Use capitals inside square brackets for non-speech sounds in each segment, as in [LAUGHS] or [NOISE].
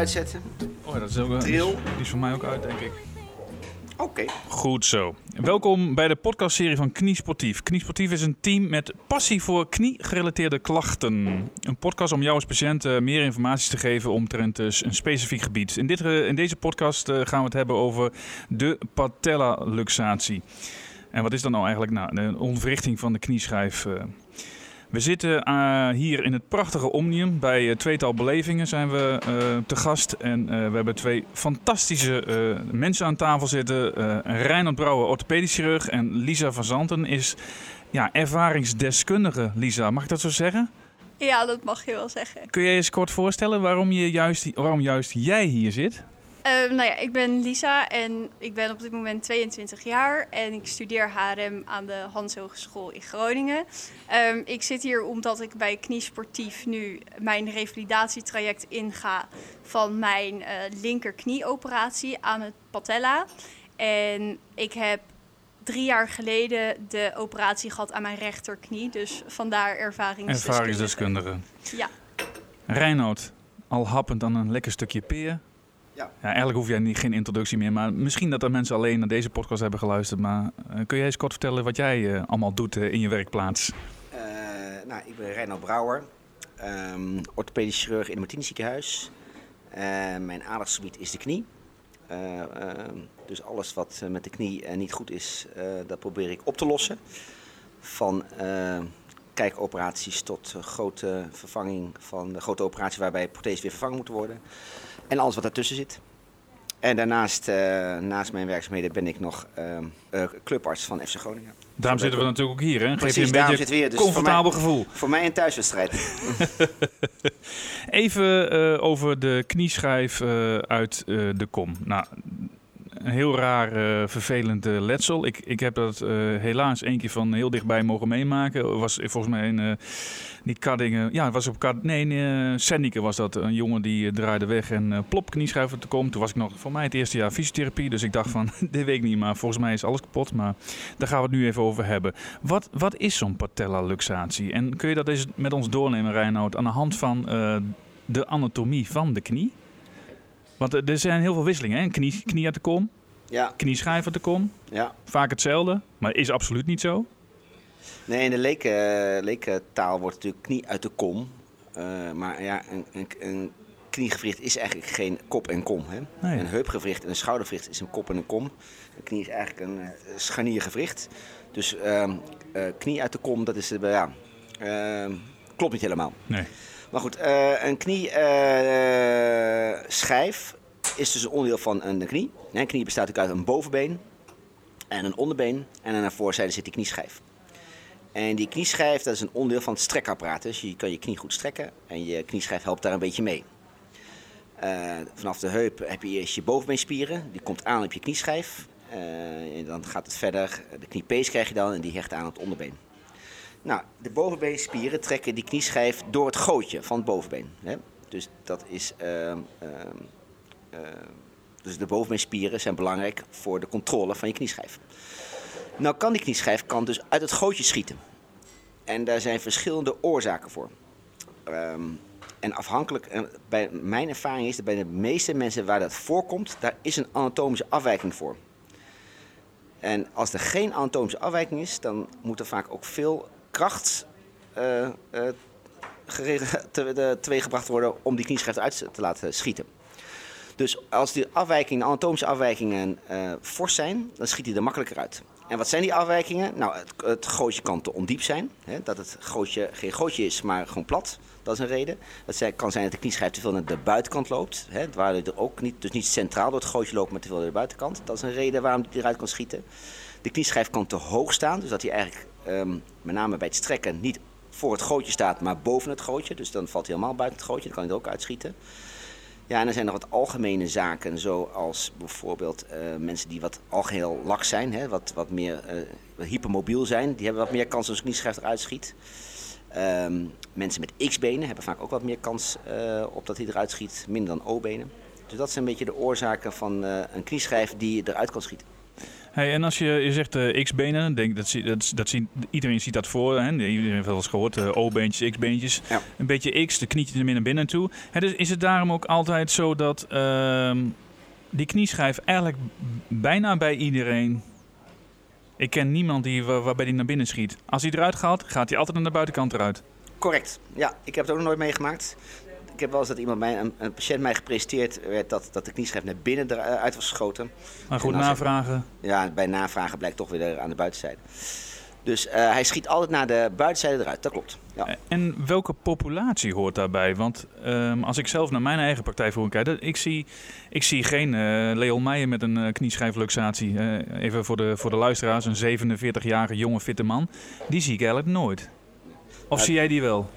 Uitzetten? Oh, ja, dat is ook een- Drill. Die is voor mij ook uit, denk ik. Oké. Goed zo. Welkom bij de podcastserie van Kniesportief. Kniesportief is een team met passie voor knie-gerelateerde klachten. Een podcast om jou als patiënt eh, meer informatie te geven omtrent dus een specifiek gebied. In, dit, eh, in deze podcast eh, gaan we het hebben over de patella-luxatie. En wat is dat nou eigenlijk? Nou, de ontwrichting van de knieschijf. We zitten eh, hier in het prachtige Omnium. Bij eh, Tweetal Belevingen zijn we eh, te gast. En we hebben twee fantastische mensen aan tafel zitten. Reinhard Brouwer, orthopedisch chirurg. En Lisa van Zanten is ja, ervaringsdeskundige. Lisa, mag ik dat zo zeggen? Ja, dat mag je wel zeggen. Kun je je eens kort voorstellen waarom, je juist, waarom juist jij hier zit? Ehm, nou ja, ik ben Lisa en ik ben op dit moment 22 jaar en ik studeer HRM aan de Hans Hogeschool in Groningen. Ehm, ik zit hier omdat ik bij Kniesportief nu mijn revalidatietraject inga van mijn eh linkerknieoperatie aan het patella. En ik heb drie jaar geleden de operatie gehad aan mijn rechterknie, dus vandaar ervaringsdeskundige. Ervaringsdeskundige. Ja. Reinoud, al happend aan een lekker stukje peer. Ja. eigenlijk hoef jij niet, geen introductie meer. Maar misschien dat er mensen alleen naar deze podcast hebben geluisterd. Maar eh, kun jij eens kort vertellen wat jij eh, allemaal doet eh, in je werkplaats? Nou, ik ben Reinhard Brouwer, ehm orthopedisch chirurg in het Martini ziekenhuis. Mijn aandachtsgebied is de knie. Eh, ehm, dus alles wat met de knie niet goed is, dat probeer ik op te lossen. Van kijkoperaties tot grote vervanging van de grote operatie waarbij prothesen weer vervangen moeten worden. En alles wat daartussen zit. En daarnaast, eh, naast mijn werkzaamheden, ben ik nog ehm, eh, clubarts van FC Groningen. Daarom zitten we natuurlijk ook hier. Hè? Geef Precies, je een daarom beetje hier. Dus comfortabel gevoel. Voor mij een thuiswedstrijd. [LAUGHS] Even eh, over de knieschijf uit de kom. Nou, een heel raar, eh, vervelend eh, letsel. Ik, ik heb dat eh, helaas één keer van heel dichtbij mogen meemaken. Was volgens mij een, niet Kaddingen, ja, het was op Kad, nee, Senneke was dat. Een jongen die draaide weg en plop knieschijf uit de kom. Toen was ik nog voor mij het eerste jaar fysiotherapie, dus ik dacht van, [LAUGHS] dit weet ik niet, maar volgens mij is alles kapot. Maar daar gaan we het nu even over hebben. Wat, wat is zo'n patella-luxatie? En kun je dat eens met ons doornemen, Reinoud, aan de hand van de anatomie van de knie? Want eh, er zijn heel veel wisselingen. Hè? Een Knie, knie uit de kom, Ja, knieschijf uit de kom. ja. Vaak hetzelfde, maar is absoluut niet zo. Nee, in de leken, lekentaal wordt natuurlijk knie uit de kom. Eh, maar ja, een, een, een kniegewricht is eigenlijk geen kop en kom. Hè? Nee. Een heupgewricht en een schoudergewricht is een kop en een kom. Een knie is eigenlijk een uh, scharniergewricht. Dus uh, uh, knie uit de kom, dat is... ja, uh, klopt niet helemaal. Nee. Maar goed, uh, een knieschijf is dus een onderdeel van een knie. Een knie bestaat uit een bovenbeen en een onderbeen. En aan de voorzijde zit die knieschijf. En die knieschijf, dat is een onderdeel van het strekkerapparaat. Dus je kan je knie goed strekken en je knieschijf helpt daar een beetje mee. Uh, vanaf de heup heb je eerst je bovenbeenspieren. Die komt aan op je knieschijf. Uh, en dan gaat het verder. De kniepees krijg je dan en die hecht aan het onderbeen. Nou, de bovenbeenspieren trekken die knieschijf door het gootje van het bovenbeen. Hè? Dus dat is... Uh, dus de bovenbeenspieren zijn belangrijk voor de controle van je knieschijf. Nou kan die knieschijf kan dus uit het gootje schieten. En daar zijn verschillende oorzaken voor. En afhankelijk, bij mijn ervaring is dat bij de meeste mensen waar dat voorkomt, daar is een anatomische afwijking voor. En als er geen anatomische afwijking is, dan moet er vaak ook veel kracht uh, uh, [LAUGHS] teweeggebracht worden om die knieschijf uit te laten schieten. Dus als die afwijkingen, anatomische afwijkingen uh, fors zijn, dan schiet hij er makkelijker uit. En wat zijn die afwijkingen? Nou, het, het gootje kan te ondiep zijn. Hè, dat het gootje geen gootje is, maar gewoon plat. Dat is een reden. Het kan zijn dat de knieschijf te veel naar de buitenkant loopt. Hè, waar er ook niet, dus niet centraal door het gootje loopt, maar te veel naar de buitenkant. Dat is een reden waarom hij eruit kan schieten. De knieschijf kan te hoog staan. Dus dat hij eigenlijk ehm, met name bij het strekken niet voor het gootje staat, maar boven het gootje. Dus dan valt hij helemaal buiten het gootje. Dan kan hij er ook uitschieten. Ja, en er zijn nog wat algemene zaken, zoals bijvoorbeeld eh, mensen die wat algeheel laks zijn, hè, wat, wat meer eh, hypermobiel zijn, die hebben wat meer kans als een knieschijf eruit schiet. Ehm, mensen met X-benen hebben vaak ook wat meer kans eh, op dat hij eruit schiet, minder dan O-benen. Dus dat zijn een beetje de oorzaken van een knieschijf die eruit kan schieten. Hey, en als je, je zegt eh, X-benen, denk, dat, dat, dat zien, iedereen ziet dat voor. Hè? Iedereen heeft wel eens gehoord, eh, O-beentjes, X-beentjes. Ja. Een beetje X, de knietje er meer naar binnen toe. Hè, dus is het daarom ook altijd zo dat ehm, die knieschijf eigenlijk bijna bij iedereen... Ik ken niemand die, waar- waarbij die naar binnen schiet. Als hij eruit gaat, gaat hij altijd aan de buitenkant eruit. Correct. Ja, ik heb het ook nog nooit meegemaakt. Ik heb wel eens dat iemand mij, een, een patiënt mij gepresenteerd werd dat, dat de knieschijf naar binnen eruit was geschoten. Maar goed, navragen. Ja, bij navragen blijkt toch weer aan de buitenzijde. Dus eh, hij schiet altijd naar de buitenzijde eruit, dat klopt. Ja. En welke populatie hoort daarbij? Want ehm, als ik zelf naar mijn eigen praktijkvoering kijk, ik zie, ik zie geen eh Leon Meijer met een eh, knieschijfluxatie. Eh, even voor de, voor de luisteraars, een 47-jarige jonge fitte man. Die zie ik eigenlijk nooit. Of zie jij die wel?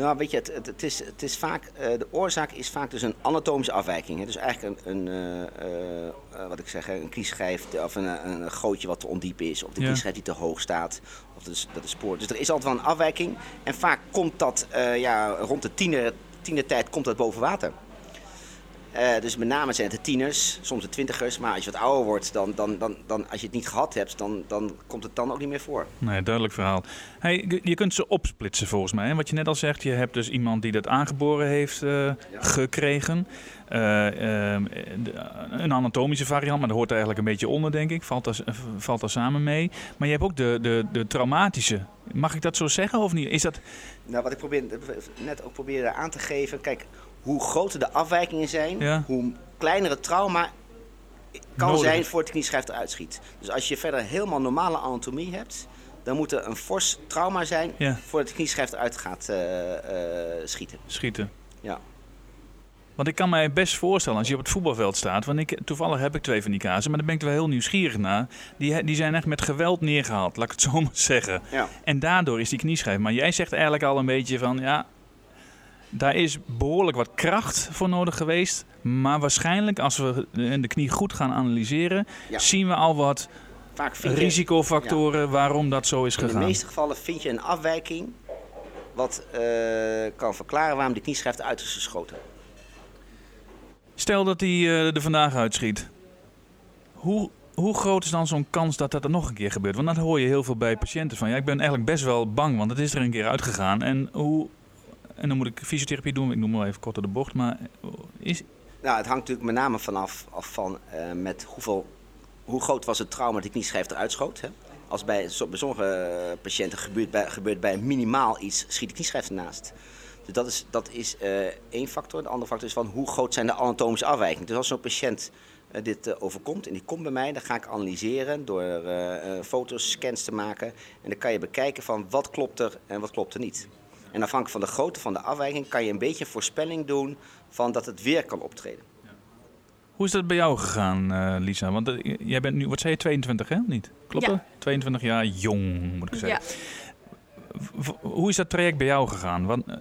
Nou, weet je, het, het, het is, het is vaak, eh, de oorzaak is vaak dus een anatomische afwijking. Hè? Dus eigenlijk een, een eh, eh, wat ik zeg, een knieschijf of een, een, gootje wat te ondiep is. Of de Ja. knieschijf die te hoog staat. Of dat is, dat is spoor. Dus er is altijd wel een afwijking. En vaak komt dat ja, rond de tiener, tienertijd komt dat boven water. Eh, dus met name zijn het de tieners, soms de twintigers. Maar als je wat ouder wordt, dan, dan, dan, dan, als je het niet gehad hebt, dan, dan komt het dan ook niet meer voor. Nee, duidelijk verhaal. Hey, je- kunt ze opsplitsen volgens mij. hè? Wat je net al zegt, je hebt dus iemand die dat aangeboren heeft eh, gekregen. Eh, ehm, een anatomische variant, maar dat hoort er eigenlijk een beetje onder, denk ik. Valt daar, valt daar samen mee. Maar je hebt ook de, de, de traumatische. Mag ik dat zo zeggen of niet? Is dat... Nou, wat ik probeer, net ook probeerde aan te geven. Kijk, hoe groter de afwijkingen zijn, Ja. hoe kleiner het trauma kan Nodig zijn voor de knieschijf eruit schiet. Dus als je verder helemaal normale anatomie hebt, dan moet er een fors trauma zijn Ja. voordat de knieschijf eruit gaat eh, eh, schieten. Schieten. Ja. Want ik kan mij best voorstellen, als je op het voetbalveld staat... Want ik, toevallig heb ik twee van die kazen, maar daar ben ik er wel heel nieuwsgierig naar. Die, die zijn echt met geweld neergehaald, laat ik het zo [LAUGHS] maar zeggen. Ja. En daardoor is die knieschijf. Maar jij zegt eigenlijk al een beetje van... ja, daar is behoorlijk wat kracht voor nodig geweest. Maar waarschijnlijk, als we de knie goed gaan analyseren... Ja. zien we al wat Vaak risicofactoren waarom dat zo is in de gegaan. meeste gevallen vind je een afwijking wat eh, kan verklaren waarom die knieschijf eruit is geschoten. Stel dat hij eh, er vandaag uitschiet. Hoe, hoe groot is dan zo'n kans dat dat er nog een keer gebeurt? Want dat hoor je heel veel bij patiënten van. Ja, ik ben eigenlijk best wel bang, want het is er een keer uitgegaan. En, hoe, en dan moet ik fysiotherapie doen. Ik noem maar even kort door de bocht. Maar is, Nou, het hangt natuurlijk met name vanaf af van eh, met hoeveel, hoe groot was het trauma dat die knieschijf eruit schoot. Hè? Als bij, so- bij sommige eh, patiënten gebeurt bij, gebeurt bij minimaal iets, schiet de knieschijf ernaast. Dus dat is, dat is eh, één factor. De andere factor is van hoe groot zijn de anatomische afwijkingen. Dus als zo'n patiënt eh, dit eh, overkomt en die komt bij mij, dan ga ik analyseren door eh, eh, foto's, scans te maken. En dan kan je bekijken van wat klopt er en wat klopt er niet. En afhankelijk van de grootte van de afwijking kan je een beetje een voorspelling doen van dat het weer kan optreden. hoe is dat bij jou gegaan, eh, Lisa? Want eh, jij bent nu, wat zei je, 22 hè? Niet? Klopt Ja. dat? 22 jaar jong, moet ik zeggen. Ja. Hoe is dat traject bij jou gegaan? Want, eh,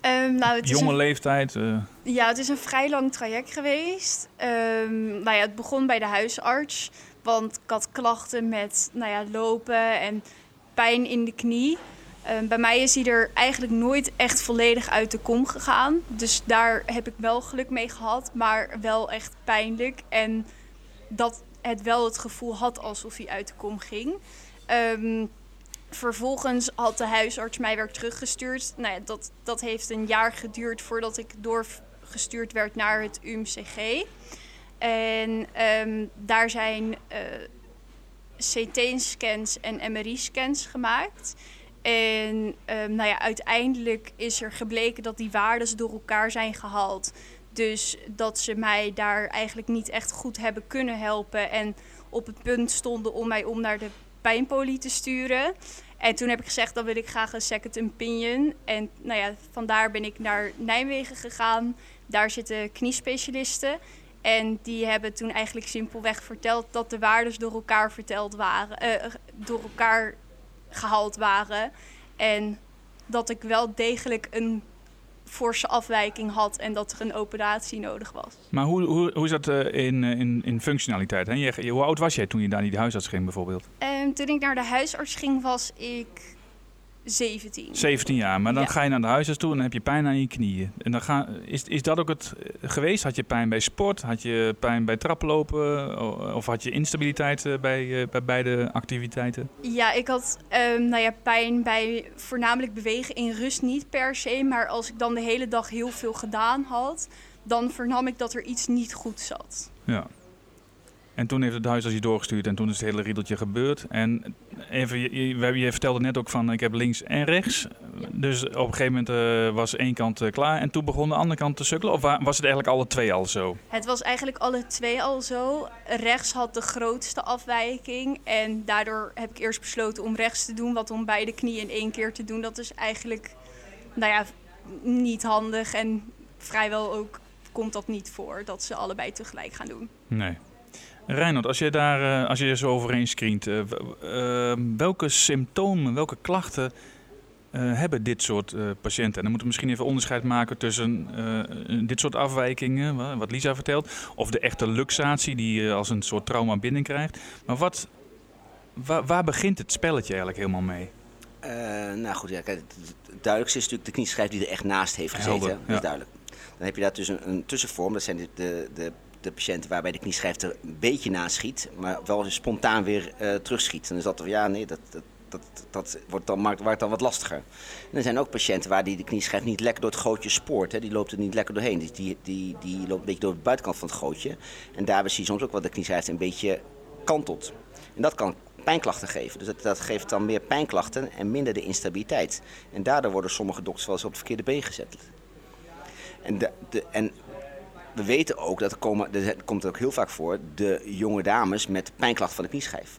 Ehm, nou, het is jonge een leeftijd. Ja, het is een vrij lang traject geweest. Ehm, nou ja, het begon bij de huisarts. Want ik had klachten met nou ja, lopen en pijn in de knie. Ehm, bij mij is hij er eigenlijk nooit echt volledig uit de kom gegaan. Dus daar heb ik wel geluk mee gehad, maar wel echt pijnlijk. En dat het wel het gevoel had alsof hij uit de kom ging. Ehm, vervolgens had de huisarts mij weer teruggestuurd. Nou ja, dat, dat heeft een jaar geduurd voordat ik doorgestuurd werd naar het UMCG. En ehm, daar zijn eh, CT-scans en MRI-scans gemaakt. En ehm, nou ja, uiteindelijk is er gebleken dat die waardes door elkaar zijn gehaald. Dus dat ze mij daar eigenlijk niet echt goed hebben kunnen helpen. En op het punt stonden om mij om naar de pijnpolie te sturen. En toen heb ik gezegd, dan wil ik graag een second opinion. En nou ja, vandaar ben ik naar Nijmegen gegaan. Daar zitten kniespecialisten. En die hebben toen eigenlijk simpelweg verteld dat de waardes door elkaar verteld waren, eh, door elkaar gehaald waren. En dat ik wel degelijk een forse afwijking had en dat er een operatie nodig was. Maar hoe, hoe, hoe is dat eh, in, eh, in, in functionaliteit? Hè? Je, je- hoe oud was jij toen je daar naar die huisarts ging bijvoorbeeld? En toen ik naar de huisarts ging, was ik 17. 17 jaar, maar dan Ja. ga je naar de huisarts toe en dan heb je pijn aan je knieën. En dan ga, is, is dat ook het eh, geweest? Had je pijn bij sport? Had je pijn bij traplopen? Of had je instabiliteit eh, bij, eh, bij beide activiteiten? Ja, ik had ehm, nou ja, pijn bij voornamelijk bewegen in rust niet per se. Maar als ik dan de hele dag heel veel gedaan had, dan vernam ik dat er iets niet goed zat. Ja. En toen heeft het huisarts je doorgestuurd en toen is het hele riedeltje gebeurd. En even, je, je, we hebben- je vertelde net ook van ik heb links en rechts. Dus op een gegeven moment eh, was één kant eh, klaar en toen begon de andere kant te sukkelen. Of wa- was het eigenlijk alle twee al zo? Het was eigenlijk alle twee al zo. Rechts had de grootste afwijking. En daardoor heb ik eerst besloten om rechts te doen. Want om beide knieën in één keer te doen, dat is eigenlijk nou ja, niet handig. En vrijwel ook komt dat niet voor dat ze allebei tegelijk gaan doen. Nee. Reinhard, als je daar eh, als je er zo overheen screent, eh, w- eh, welke symptomen, welke klachten eh, hebben dit soort patiënten? En dan moeten we misschien even onderscheid maken tussen dit soort afwijkingen, wa- wat Lisa vertelt, of de echte luxatie die je als een soort trauma binnenkrijgt. Maar wat, wa- waar begint het spelletje eigenlijk helemaal mee? Nou goed, ja, kijk, het, duidelijkste is natuurlijk de knieschijf die er echt naast heeft gezeten. Helder, dat ja. is duidelijk. Dan heb je daar dus een, een tussenvorm. Dat zijn de, de, de, de patiënten waarbij de knieschijf er een beetje naast schiet, maar wel spontaan weer eh, terugschiet. Dan is dat, ja, nee, dat, dat, dat, dat wordt dan, maakt, maakt dan wat lastiger. Er zijn ook patiënten waar die de knieschijf niet lekker door het gootje spoort. Hè. Die loopt er niet lekker doorheen. Die, die, die, die loopt een beetje door de buitenkant van het gootje. En daarbij zie je soms ook wat de knieschijf een beetje kantelt. En dat kan pijnklachten geven. Dus dat, dat geeft dan meer pijnklachten en minder de instabiliteit. En daardoor worden sommige dokters wel eens op het verkeerde been gezet. En, de, de, en we weten ook, dat er, komen, er komt ook heel vaak voor, de jonge dames met pijnklachten van de knieschijf.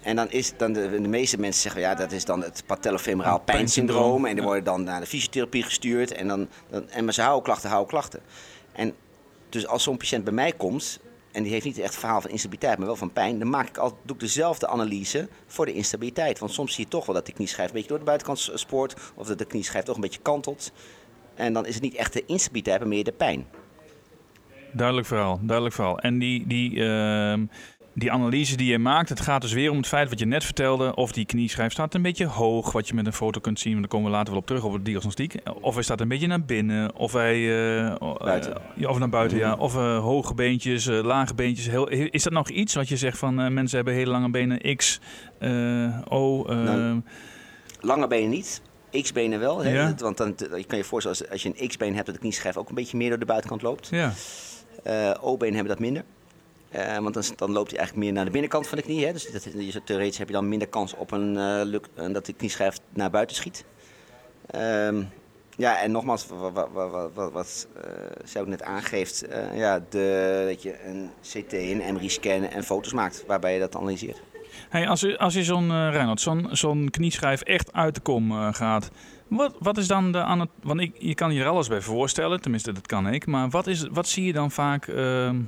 En dan is dan de, de meeste mensen zeggen, ja, dat is dan het patellofemeraal Pijnsyndroom. En die worden dan naar de fysiotherapie gestuurd. En, dan, dan, en maar ze houden klachten, houden klachten. En dus als zo'n patiënt bij mij komt en die heeft niet echt een verhaal van instabiliteit, maar wel van pijn, dan maak ik altijd, doe ik dezelfde analyse voor de instabiliteit. Want soms zie je toch wel dat de knieschijf een beetje door de buitenkant spoort, of dat de knieschijf toch een beetje kantelt. En dan is het niet echt de instabiliteit, maar meer de pijn. Duidelijk verhaal, duidelijk verhaal. En die, die, ehm, die analyse die je maakt, het gaat dus weer om het feit wat je net vertelde. Of die knieschijf staat een beetje hoog, wat je met een foto kunt zien. want Daar komen we later wel op terug, op de diagnostiek. Of hij staat een beetje naar binnen, of hij... eh, Buiten. eh, of naar buiten, ja. Of eh, hoge beentjes, lage beentjes. Heel, is dat nog iets wat je zegt van mensen hebben hele lange benen, X, O... Nou, Lange benen niet, X-benen wel. Hè? Ja. Want dan je kan je voorstellen, als, als je een X-been hebt, dat de knieschijf ook een beetje meer door de buitenkant loopt. ja. Eh O-benen hebben dat minder. Eh, want dan, dan loopt hij eigenlijk meer naar de binnenkant van de knie. Hè? Dus dat, je- theoretisch heb je dan minder kans op een, luk, eh, dat de knieschijf naar buiten schiet. Ehm, ja, en nogmaals, wat, wat, wat, wat, zij ook net aangeeft, ja, de, dat je een CT, een MRI-scan en foto's maakt waarbij je dat analyseert. Hey, als, je, als je zo'n eh Reinhard, zo'n zo'n knieschijf echt uit de kom eh, gaat, wat, wat is dan de aan het. Want ik, je kan je er alles bij voorstellen, tenminste dat kan ik. Maar wat, is, wat zie je dan vaak ehm,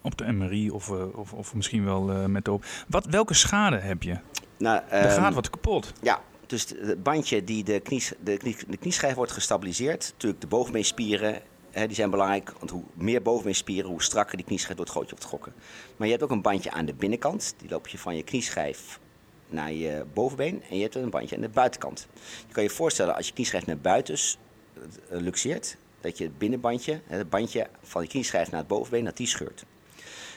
op de MRI of, eh, of, of misschien wel met de op? Wat, welke schade heb je? Nou, Er gaat wat kapot. Ja, dus het bandje die de, knies, de, knie, de knieschijf wordt gestabiliseerd. Natuurlijk de bovenbeenspieren, die zijn belangrijk. Want hoe meer bovenbeenspieren, hoe strakker die knieschijf door het gootje wordt getrokken. Maar je hebt ook een bandje aan de binnenkant. Die loop je van je knieschijf naar je bovenbeen. En je hebt een bandje aan de buitenkant. Je kan je voorstellen als je knieschijf naar buiten eh, luxeert. Dat je het binnenbandje, het bandje van je knieschijf naar het bovenbeen, dat die scheurt.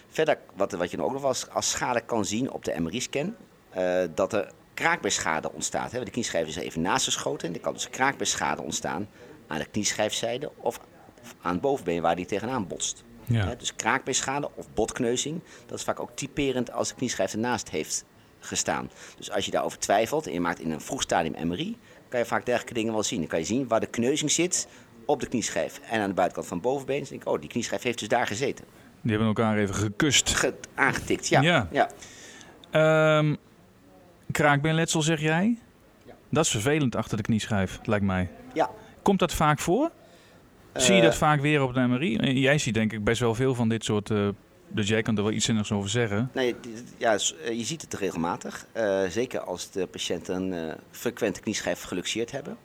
Verder, wat, wat je nog ook nog als, als schade kan zien op de MRI-scan, eh, dat er kraakbeenschade ontstaat. Hè. De knieschijf is even naast geschoten en er kan dus kraakbeenschade ontstaan aan de knieschijfzijde of aan het bovenbeen waar die tegenaan botst. Ja. Dus kraakbeenschade of botkneuzing, dat is vaak ook typerend als de knieschijf ernaast heeft gestaan. Dus als je daarover twijfelt en je maakt in een vroeg stadium MRI, kan je vaak dergelijke dingen wel zien. Dan kan je zien waar de kneuzing zit op de knieschijf en aan de buitenkant van het bovenbeen. Dus denk ik, oh, die knieschijf heeft dus daar gezeten. Die hebben elkaar even gekust. Ge- aangetikt, ja. Ja. ja. Ehm kraakbeenletsel zeg jij? Ja. Dat is vervelend achter de knieschijf, lijkt mij. Ja. Komt dat vaak voor? Zie je Eh, dat vaak weer op de MRI? Eh, Jij ziet denk ik best wel veel van dit soort... eh, dus jij kan er wel iets zinnigs over zeggen. Nee, ja, eh, je ziet het regelmatig. Eh, zeker als de patiënten een eh, frequente knieschijf geluxeerd hebben.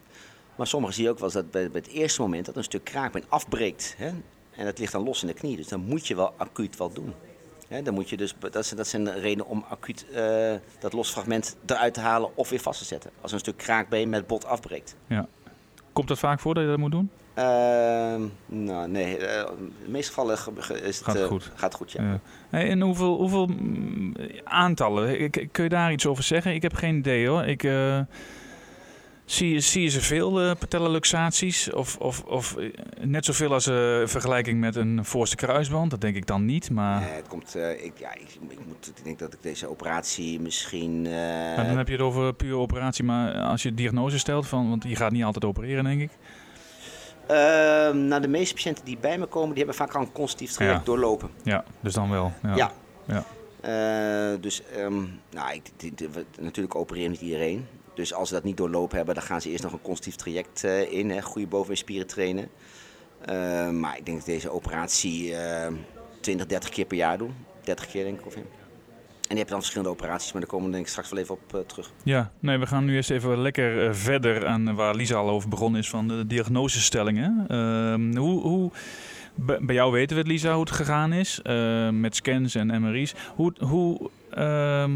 Maar sommigen zie je ook wel eens dat bij, bij het eerste moment dat een stuk kraakbeen afbreekt. Hè, en dat ligt dan los in de knie. Dus dan moet je wel acuut wat doen. Hè, dan moet je dus, dat, zijn, dat zijn de redenen om acuut eh, dat los fragment eruit te halen of weer vast te zetten. Als een stuk kraakbeen met bot afbreekt. Komt dat vaak voor dat je dat moet doen? Ehm, nou, nee. eh, in de meeste gevallen ge- ge- is het, Gaat het eh, goed? Gaat goed, ja. Ja. Hey, en hoeveel, hoeveel mm, aantallen? Ik- Kun je daar iets over zeggen? Ik heb geen idee hoor. Ik, eh, zie, je- zie je zoveel eh patellaluxaties? Of, of, of net zoveel als in vergelijking met een voorste kruisband? Dat denk ik dan niet. Maar, Nee, het komt, ik, ja, ik, ik, moet, ik denk dat ik deze operatie misschien. maar dan heb je het over pure operatie. Maar als je diagnose stelt, van, want je gaat niet altijd opereren denk ik. Ehm, nou, de meeste patiënten die bij me komen, die hebben vaak al een constitutief traject Ja. doorlopen. Ja, dus dan wel. Ja. Ja. Ja. Eh, dus um, nou, ik, we- natuurlijk opereren niet iedereen. Dus als ze dat niet doorlopen hebben, dan gaan ze eerst nog een constitutief traject eh, in. Hè, goede bovenbeenspieren trainen. Eh, maar ik denk dat deze operatie eh 20, 30 keer per jaar doen. 30 keer denk ik. Of, ja. En je hebt dan verschillende operaties, maar daar komen we denk ik straks wel even op eh, terug. Ja, nee, we gaan nu eerst even lekker eh, verder aan waar Lisa al over begonnen is van de diagnosestellingen. Ehm, hoe, hoe, bij jou weten we het, Lisa, hoe het gegaan is eh, met scans en MRI's. Hoe, hoe, ehm,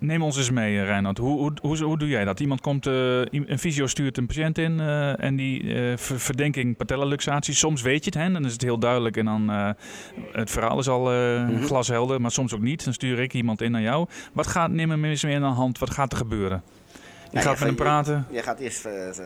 neem ons eens mee, Reinhard. Hoe, hoe, hoe, hoe doe jij dat? Iemand komt, eh, een fysio stuurt een patiënt in eh, en die eh, ver- verdenking patellaluxatie. Soms weet je het, hè, dan is het heel duidelijk en dan eh, het verhaal is al eh, Mhm. glashelder, maar soms ook niet. Dan stuur ik iemand in naar jou. Wat gaat, neem hem eens mee in de hand, wat gaat er gebeuren? Je Nou, gaat ja, met hem je- praten. Je gaat eerst eh, eh,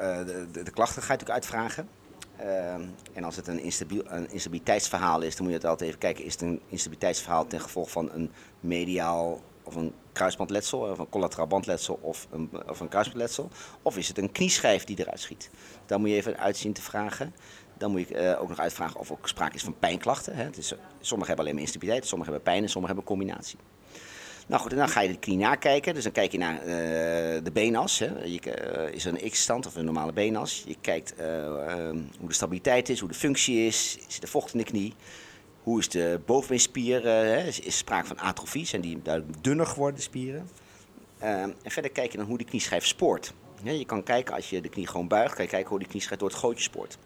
eh, de, de, de klachten ga je natuurlijk uitvragen. Ehm, en als het een, instabiel, een instabiliteitsverhaal is, dan moet je het altijd even kijken. Is het een instabiliteitsverhaal ten gevolge van een mediaal of een kruisbandletsel, of een collateraal bandletsel of een, of een kruisbandletsel? Of is het een knieschijf die eruit schiet? Dan moet je even uitzien te vragen. Dan moet je eh, ook nog uitvragen of er ook sprake is van pijnklachten. Hè. Eh, sommigen hebben alleen maar instabiliteit, sommigen hebben pijn en sommigen hebben combinatie. Nou goed, en dan ga je de knie nakijken. Dus dan kijk je naar eh, de beenas. Hè. Je, is er een X-stand of een normale beenas? Je kijkt eh, eh, hoe de stabiliteit is, hoe de functie is. Is er vocht in de knie? Hoe is de bovenbeenspier? eh, hè? Is, is sprake van atrofie? Zijn die duidelijk dunner geworden, de spieren? Eh, en verder kijk je naar hoe de knieschijf spoort. Ja, je kan kijken, als je de knie gewoon buigt, kan je kijken hoe die knieschijf door het gootje spoort.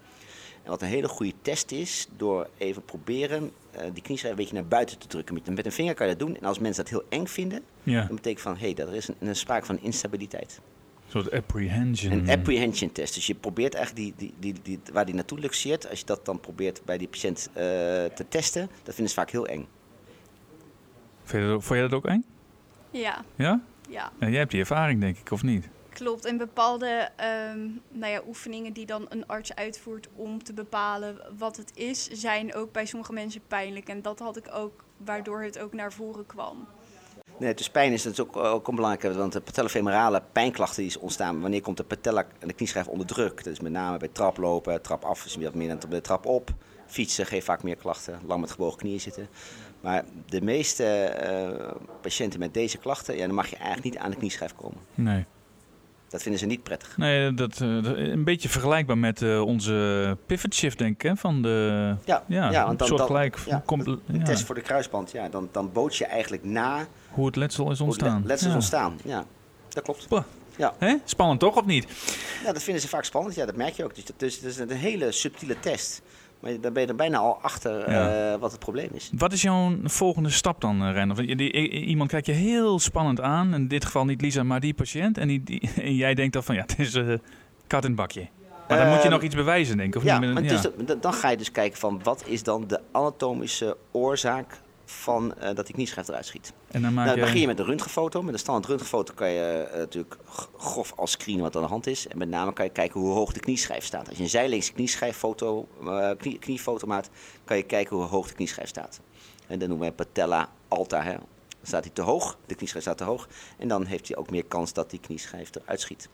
En wat een hele goede test is, door even proberen eh, die knieschijf een beetje naar buiten te drukken. Met, met een vinger kan je dat doen. En als mensen dat heel eng vinden, Ja, dan betekent van, hé, hey, dat er is een, een sprake van instabiliteit. Een soort apprehension. Een apprehension test. Dus je probeert eigenlijk die, die, die, die, waar die naartoe luxeert, als je dat dan probeert bij die patiënt eh, te testen, dat vinden ze vaak heel eng. Vind je dat, vond jij dat ook eng? Ja, Ja? ja. ja? Jij hebt die ervaring, denk ik, of niet? Klopt, en bepaalde ehm, nou ja, oefeningen die dan een arts uitvoert om te bepalen wat het is, zijn ook bij sommige mensen pijnlijk. En dat had ik ook, waardoor het ook naar voren kwam. Nee, dus pijn is natuurlijk ook, ook een belangrijke, want de patellofemorale pijnklachten die is ontstaan, wanneer komt de patella en de knieschijf onder druk? Dat is met name bij traplopen, trap af is wat meer dan de trap op. Fietsen geeft vaak meer klachten, lang met gebogen knieën zitten. Maar de meeste eh, patiënten met deze klachten, ja, dan mag je eigenlijk niet aan de knieschijf komen. Nee. Dat vinden ze niet prettig. Nee, dat, eh, een beetje vergelijkbaar met eh, onze pivot shift, denk ik, hè? Van de... Ja, Ja, ja, want dan, soort dan- gelijk. ja, kom- de ja, test voor de kruisband, ja, dan, dan boot je eigenlijk na hoe het letsel is het ontstaan. le- letsel is ontstaan. Ja, dat klopt. Bah. Ja. Hè? Spannend toch, of niet? Ja, dat vinden ze vaak spannend. Ja, dat merk je ook. Dus dat is, dat is een hele subtiele test. Maar dan ben je er bijna al achter Ja. eh, wat het probleem is. Wat is jouw volgende stap dan, eh, i- iemand kijkt je heel spannend aan. In dit geval niet Lisa, maar die patiënt. En, die, die- [LAUGHS] en jij denkt dan van, ja, het is eh kat in het bakje. Maar dan moet je Ehm, nog iets bewijzen, denk ik. Of Ja, niet? maar ja. dus dan ga je dus kijken van wat is dan de anatomische oorzaak van eh, dat die knieschijf eruit schiet. en dan maak Nou, dan begin je met een röntgenfoto. Met een standaard röntgenfoto kan je eh, natuurlijk grof als screenen wat aan de hand is. En met name kan je kijken hoe hoog de knieschijf staat. Als je een zijlinkse knieschijffoto, eh, knie, kniefoto maakt, kan je kijken hoe hoog de knieschijf staat. En dan noemen we patella alta. Hè. Dan staat hij te hoog, de knieschijf staat te hoog. En dan heeft hij ook meer kans dat die knieschijf eruit schiet.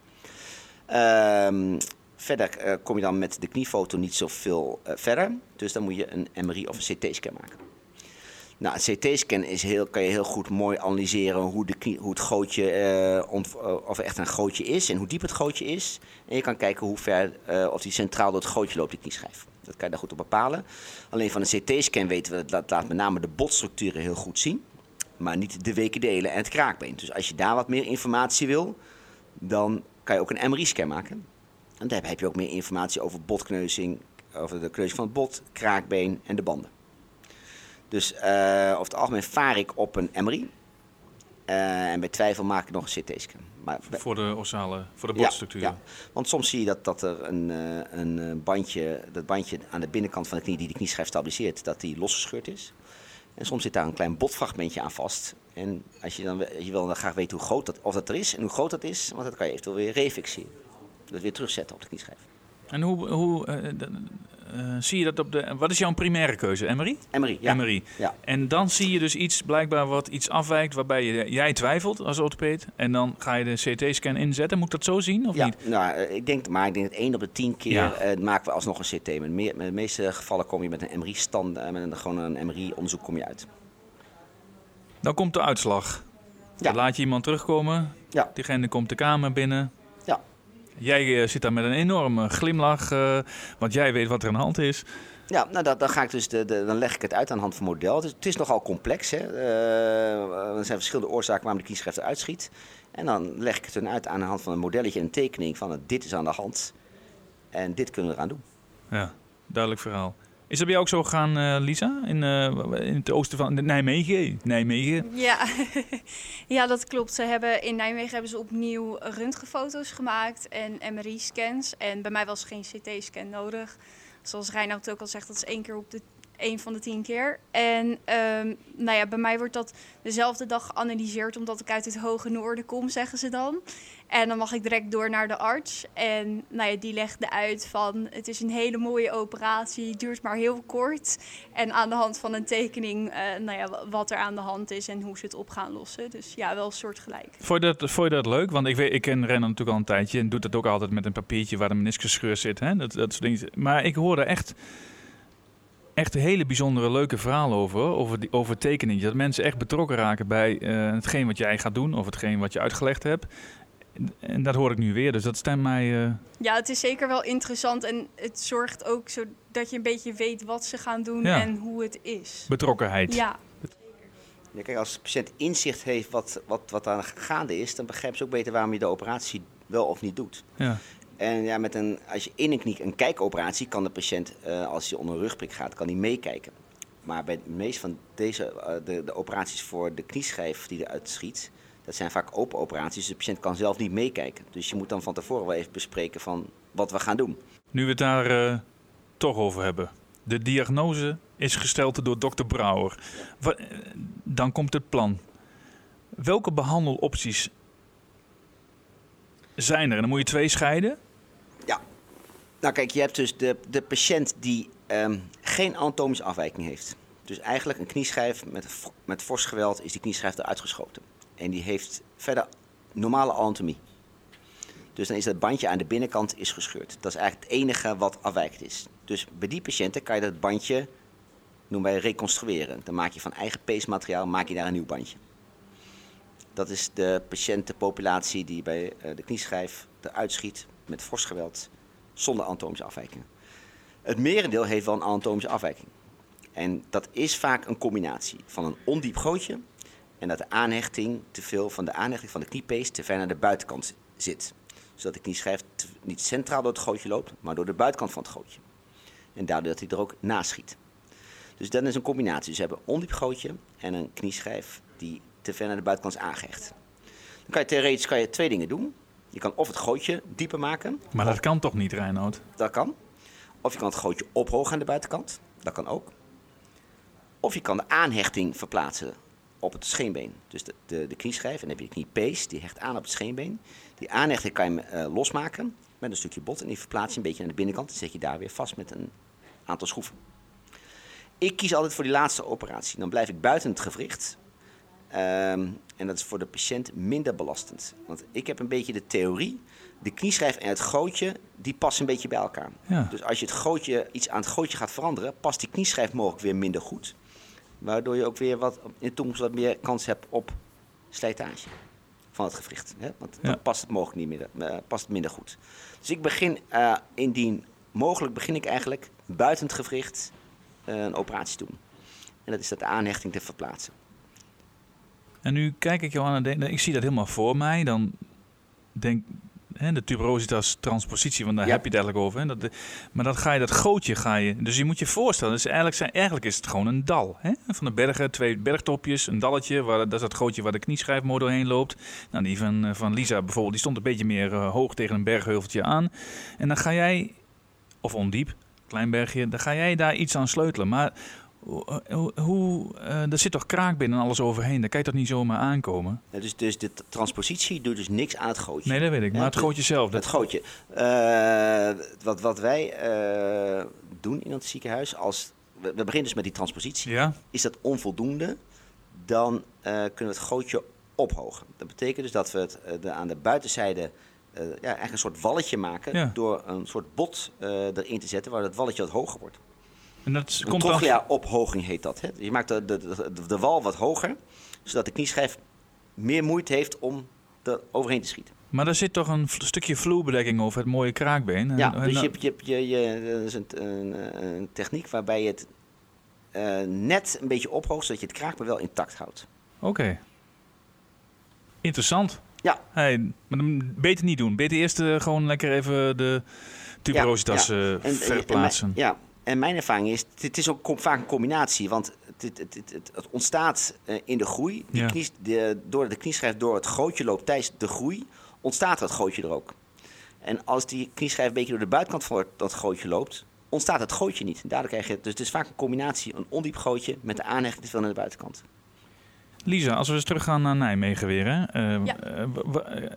Ehm, Verder kom je dan met de kniefoto niet zoveel verder. Dus dan moet je een MRI of een CT-scan maken. Nou, een CT-scan is heel, kan je heel goed mooi analyseren hoe, de hoe het gootje, eh, eh, of echt een gootje is en hoe diep het gootje is. En je kan kijken hoe ver, eh, of die centraal door het gootje loopt, die knieschijf. Dat kan je daar goed op bepalen. Alleen van een CT-scan weten we, dat laat met name de botstructuren heel goed zien. Maar niet de weken delen en het kraakbeen. Dus als je daar wat meer informatie wil, dan kan je ook een MRI-scan maken. En daar heb je ook meer informatie over botkneuzing, over de kneuzing van het bot, kraakbeen en de banden. Dus eh, over het algemeen vaar ik op een MRI. Eh, en bij twijfel maak ik nog een CT-scan. Maar bij- Voor de ossale, voor de botstructuur. ja. Want soms zie je dat, dat er een, eh, een bandje, dat bandje aan de binnenkant van de knie die de knieschijf stabiliseert, dat die losgescheurd is. En soms zit daar een klein botfragmentje aan vast. En als je dan je wil dan graag weten hoe groot dat, of dat er is en hoe groot dat is, want dat kan je eventueel weer refixeren. Dat weer terugzetten op de knieschijf. En hoe, hoe zie je dat op de... Wat is jouw primaire keuze? MRI? MRI, ja. MRI. Ja. En dan zie je dus iets, blijkbaar wat iets afwijkt, waarbij je, jij twijfelt als orthopeed. En dan ga je de CT-scan inzetten. Moet ik dat zo zien of Ja, niet? nou, eh, ik denk, maar ik denk dat 1 op de 10 keer Ja. eh, maken we alsnog een CT. Met, meer, met de meeste gevallen kom je met een MRI-stand, eh, met een, gewoon een MRI-onderzoek kom je uit. Dan komt de uitslag. Ja. Dan laat je iemand terugkomen. Ja. Diegene komt de kamer binnen. Jij eh, zit daar met een enorme glimlach, eh, want jij weet wat er aan de hand is. Ja, nou, dat, dan, ga ik dus de, de, dan leg ik het uit aan de hand van een model. Het is, het is nogal complex. Hè? Eh, er zijn verschillende oorzaken waarom de knieschijf eruit schiet. En dan leg ik het dan uit aan de hand van een modelletje en een tekening van dit is aan de hand. En dit kunnen we eraan doen. Ja, duidelijk verhaal. Is dat bij jou ook zo gegaan, eh, Lisa? In, eh, in het oosten van Nijmegen? Nijmegen? Ja. [LAUGHS] ja, dat klopt. Ze hebben, in Nijmegen hebben ze opnieuw röntgenfoto's gemaakt en MRI-scans. En bij mij was geen CT-scan nodig. Zoals Reinoud ook al zegt, dat is één keer op de één van de tien keer. En ehm, nou ja, bij mij wordt dat dezelfde dag geanalyseerd, omdat ik uit het hoge noorden kom, zeggen ze dan. En dan mag ik direct door naar de arts. En nou ja, die legde uit van het is een hele mooie operatie, duurt maar heel kort. En aan de hand van een tekening, eh, nou ja, wa- wat er aan de hand is en hoe ze het op gaan lossen. Dus ja, wel soortgelijk. Vond je, dat, vond je dat leuk? Want ik, weet, ik ken Renan natuurlijk al een tijdje en doet dat ook altijd met een papiertje waar de meniscusscheur zit. Hè? Dat, dat soort dingen. Maar ik hoorde echt, echt een hele bijzondere leuke verhalen over, over, die, over tekeningen. Dat mensen echt betrokken raken bij eh, hetgeen wat jij gaat doen of hetgeen wat je uitgelegd hebt. En, dat hoor ik nu weer, dus dat stemt mij... eh, Ja, het is zeker wel interessant en het zorgt ook zo dat je een beetje weet wat ze gaan doen Ja. en hoe het is. betrokkenheid. Ja, Ja, kijk, als de patiënt inzicht heeft wat, wat, wat daar gaande is, dan begrijpt ze ook beter waarom je de operatie wel of niet doet. Ja. En ja, met een, als je in een knie een kijkoperatie kan de patiënt, eh, als hij onder een rugprik gaat, kan hij meekijken. Maar bij de meeste van deze, eh, de, de operaties voor de knieschijf die eruit schiet, dat zijn vaak open operaties. Dus de patiënt kan zelf niet meekijken. Dus je moet dan van tevoren wel even bespreken van wat we gaan doen. Nu we het daar eh, toch over hebben. De diagnose is gesteld door dokter Brouwer. Dan komt het plan. Welke behandelopties zijn er? En dan moet je twee scheiden. Nou kijk, je hebt dus de, de patiënt die ehm, geen anatomische afwijking heeft. Dus eigenlijk een knieschijf met, met fors geweld is die knieschijf eruit geschoten. En die heeft verder normale anatomie. Dus dan is dat bandje aan de binnenkant is gescheurd. Dat is eigenlijk het enige wat afwijkend is. Dus bij die patiënten kan je dat bandje, noemen wij reconstrueren. Dan maak je van eigen peesmateriaal maak je daar een nieuw bandje. Dat is de patiëntenpopulatie die bij eh, de knieschijf eruit schiet met fors geweld zonder anatomische afwijkingen. Het merendeel heeft wel een anatomische afwijking. En dat is vaak een combinatie van een ondiep gootje en dat de aanhechting te veel van de aanhechting van de kniepees te ver naar de buitenkant zit. Zodat de knieschijf niet centraal door het gootje loopt, maar door de buitenkant van het gootje. En daardoor dat hij er ook naast schiet. Dus dat is een combinatie. Dus we hebben een ondiep gootje en een knieschijf die te ver naar de buitenkant is aangehecht. Dan kan je theoretisch kan je twee dingen doen. Je kan of het gootje dieper maken, Maar dat kan toch niet, Reinoud? dat kan. Of je kan het gootje ophogen aan de buitenkant. Dat kan ook. Of je kan de aanhechting verplaatsen op het scheenbeen. Dus de, de, de knieschijf, en dan heb je de kniepees, die hecht aan op het scheenbeen. Die aanhechting kan je eh, losmaken met een stukje bot. En die verplaats je een beetje naar de binnenkant. Dan zet je daar weer vast met een aantal schroeven. Ik kies altijd voor die laatste operatie. Dan blijf ik buiten het gewricht. Ehm, en dat is voor de patiënt minder belastend. Want ik heb een beetje de theorie, de knieschijf en het gootje, die passen een beetje bij elkaar. Ja. Dus als je het gootje, iets aan het gootje gaat veranderen, past die knieschijf mogelijk weer minder goed. Waardoor je ook weer wat, in de toekomst wat meer kans hebt op slijtage van het gewricht. Hè? Want Ja. dan past het mogelijk niet meer, eh, past het minder goed. Dus ik begin, eh, indien mogelijk, begin ik eigenlijk buiten het gewricht eh, een operatie te doen. En dat is dat de aanhechting te verplaatsen. En nu kijk ik jou aan en denk, ik zie dat helemaal voor mij. Dan denk hè, de tuberositas transpositie, want daar Ja. heb je het eigenlijk over. Hè? Dat, de- maar dan ga je dat gootje ga je. Dus je moet je voorstellen, dus eigenlijk, zijn, eigenlijk is het gewoon een dal. Hè? Van de bergen, twee bergtopjes, een dalletje. Waar, dat is dat gootje waar de knieschijfmotor doorheen loopt. Nou, die van, eh, van Lisa bijvoorbeeld, die stond een beetje meer eh, hoog tegen een bergheuveltje aan. En dan ga jij, of ondiep, klein bergje, dan ga jij daar iets aan sleutelen. Maar hoe, eh, er zit toch kraak binnen en alles overheen. Daar kan je toch niet zomaar aankomen? Ja, dus, dus de transpositie doet dus niks aan het gootje. Nee, dat weet ik. Maar Ja, het gootje zelf. Het Dat, gootje. Eh, wat, wat wij eh, doen in het ziekenhuis, als we, we beginnen dus met die transpositie. ja? Is dat onvoldoende, dan kunnen we het gootje ophogen. Dat betekent dus dat we het de, aan de buitenzijde ja, eigenlijk een soort walletje maken Ja. door een soort bot erin te zetten, waar het walletje wat hoger wordt. En dat Een komt dan... trochlea-ophoging heet dat. Hè? Je maakt de, de, de, de wal wat hoger, zodat de knieschijf meer moeite heeft om er overheen te schieten. Maar daar zit toch een stukje vloerbedekking over het mooie kraakbeen. En- Ja, en dus je je, je, je, dat is een, een, een techniek waarbij je het eh, net een beetje ophoogt, zodat je het kraakbeen wel intact houdt. Oké. Interessant. Ja. Hey, maar beter niet doen. Beter eerst eh, gewoon lekker even de tuberositas Ja, eh, En- en- verplaatsen. En, ja, en mijn ervaring is, het is ook vaak een combinatie, want het, het, het, het, ontstaat eh, in de groei. De, door de knieschijf door het gootje loopt tijdens de groei, ontstaat het gootje er ook. En als die knieschijf een beetje door de buitenkant van dat gootje loopt, ontstaat het gootje niet. En daardoor krijg je, dus het is vaak een combinatie, een ondiep gootje met de aanhechting te veel naar de buitenkant. Lisa, als we eens teruggaan naar Nijmegen weer. Hè? Eh, Ja. eh,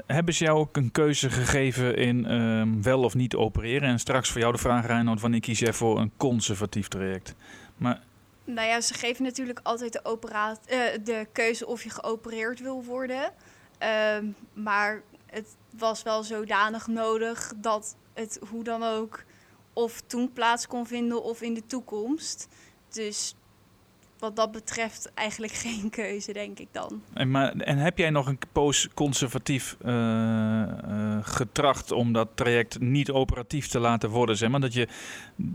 hebben ze jou ook een keuze gegeven in ehm, wel of niet opereren? En straks voor jou de vraag, Reinhard, wanneer kies jij voor een conservatief traject? Maar Nou ja, ze geven natuurlijk altijd de, opera- eh, de keuze of je geopereerd wil worden. Ehm, maar het was wel zodanig nodig dat het hoe dan ook of toen plaats kon vinden of in de toekomst. Dus wat dat betreft eigenlijk [LAUGHS] geen keuze, denk ik dan. En, maar, en heb jij nog een poos conservatief eh, eh, getracht om dat traject niet operatief te laten worden? Zeg maar? Dat je,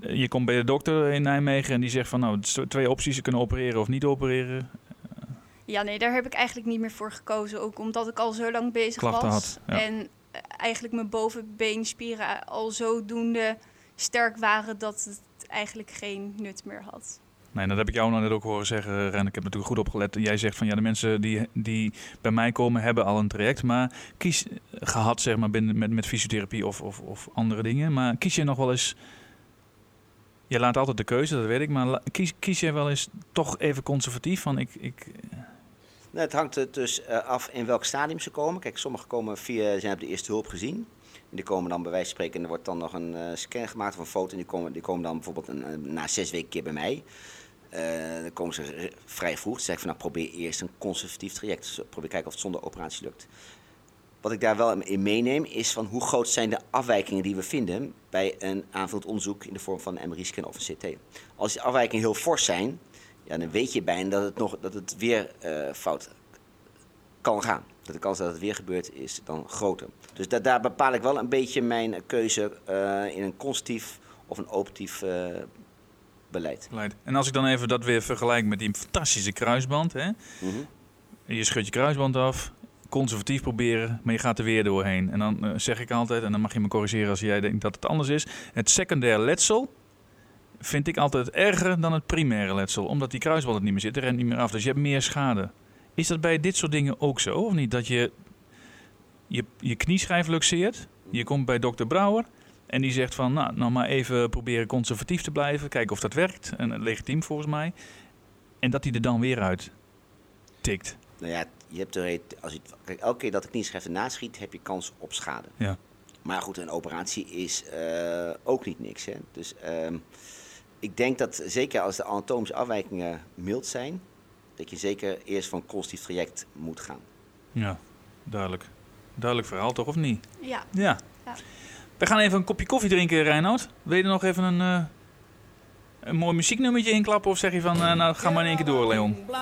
je komt bij de dokter in Nijmegen en die zegt van nou, het is twee opties, je kunnen opereren of niet opereren. Ja, nee, daar heb ik eigenlijk niet meer voor gekozen. Ook omdat ik al zo lang bezig Klachten was. had, ja. En eh, eigenlijk mijn bovenbeenspieren al zodoende sterk waren dat het eigenlijk geen nut meer had. Nee, dat heb ik jou nou net ook horen zeggen, Ren. Ik heb natuurlijk goed opgelet. Jij zegt van ja, de mensen die, die bij mij komen hebben al een traject. Maar kies gehad, zeg maar, binnen, met, met fysiotherapie of, of, of andere dingen. Maar kies je nog wel eens. Je laat altijd de keuze, dat weet ik. Maar kies, kies je wel eens toch even conservatief? Van ik, ik, Nou, het hangt dus eh, af in welk stadium ze komen. Kijk, sommigen komen via, zijn op de eerste hulp gezien. En die komen dan bij wijze van spreken en er wordt dan nog een eh, scan gemaakt of een foto. En die komen, die komen dan bijvoorbeeld na zes weken keer bij mij. Eh, dan komen ze vrij vroeg. Dan zeg ik van nou probeer eerst een conservatief traject. Dus probeer kijken of het zonder operatie lukt. Wat ik daar wel in meeneem is van hoe groot zijn de afwijkingen die we vinden bij een aanvullend onderzoek in de vorm van een MRI-scan of een CT. Als die afwijkingen heel fors zijn, ja, dan weet je bijna dat het, nog, dat het weer eh, fout kan gaan. Dat de kans dat het weer gebeurt is dan groter. Dus da- daar bepaal ik wel een beetje mijn keuze eh, in een conservatief of een operatief eh, beleid. beleid. En als ik dan even dat weer vergelijk met die fantastische kruisband. Hè? Mhm. Je schudt je kruisband af, conservatief proberen, maar je gaat er weer doorheen. En dan eh, zeg ik altijd, en dan mag je me corrigeren als jij denkt dat het anders is. Het secundair letsel vind ik altijd erger dan het primaire letsel. Omdat die kruisband het niet meer zit, er rent niet meer af. Dus je hebt meer schade. Is dat bij dit soort dingen ook zo? Of niet? Dat je je, je knieschijf luxeert, je komt bij dokter Brouwer... En die zegt van, nou, nou maar even proberen conservatief te blijven. Kijken of dat werkt. En legitiem volgens mij. En dat hij er dan weer uit tikt. Nou ja, je hebt er, als je, kijk, elke keer dat de knieschijf ernaast schiet, heb je kans op schade. Ja. Maar goed, een operatie is eh, ook niet niks. Hè? Dus ehm, ik denk dat zeker als de anatomische afwijkingen mild zijn, dat je zeker eerst voor een constructief traject moet gaan. Ja, duidelijk. Duidelijk verhaal toch, of niet? Ja. Ja. Ja. We gaan even een kopje koffie drinken, Reinoud. Wil je er nog even een, eh, een mooi muzieknummertje inklappen? Of zeg je van, eh, nou, ga maar in één keer door, Leon? Eh,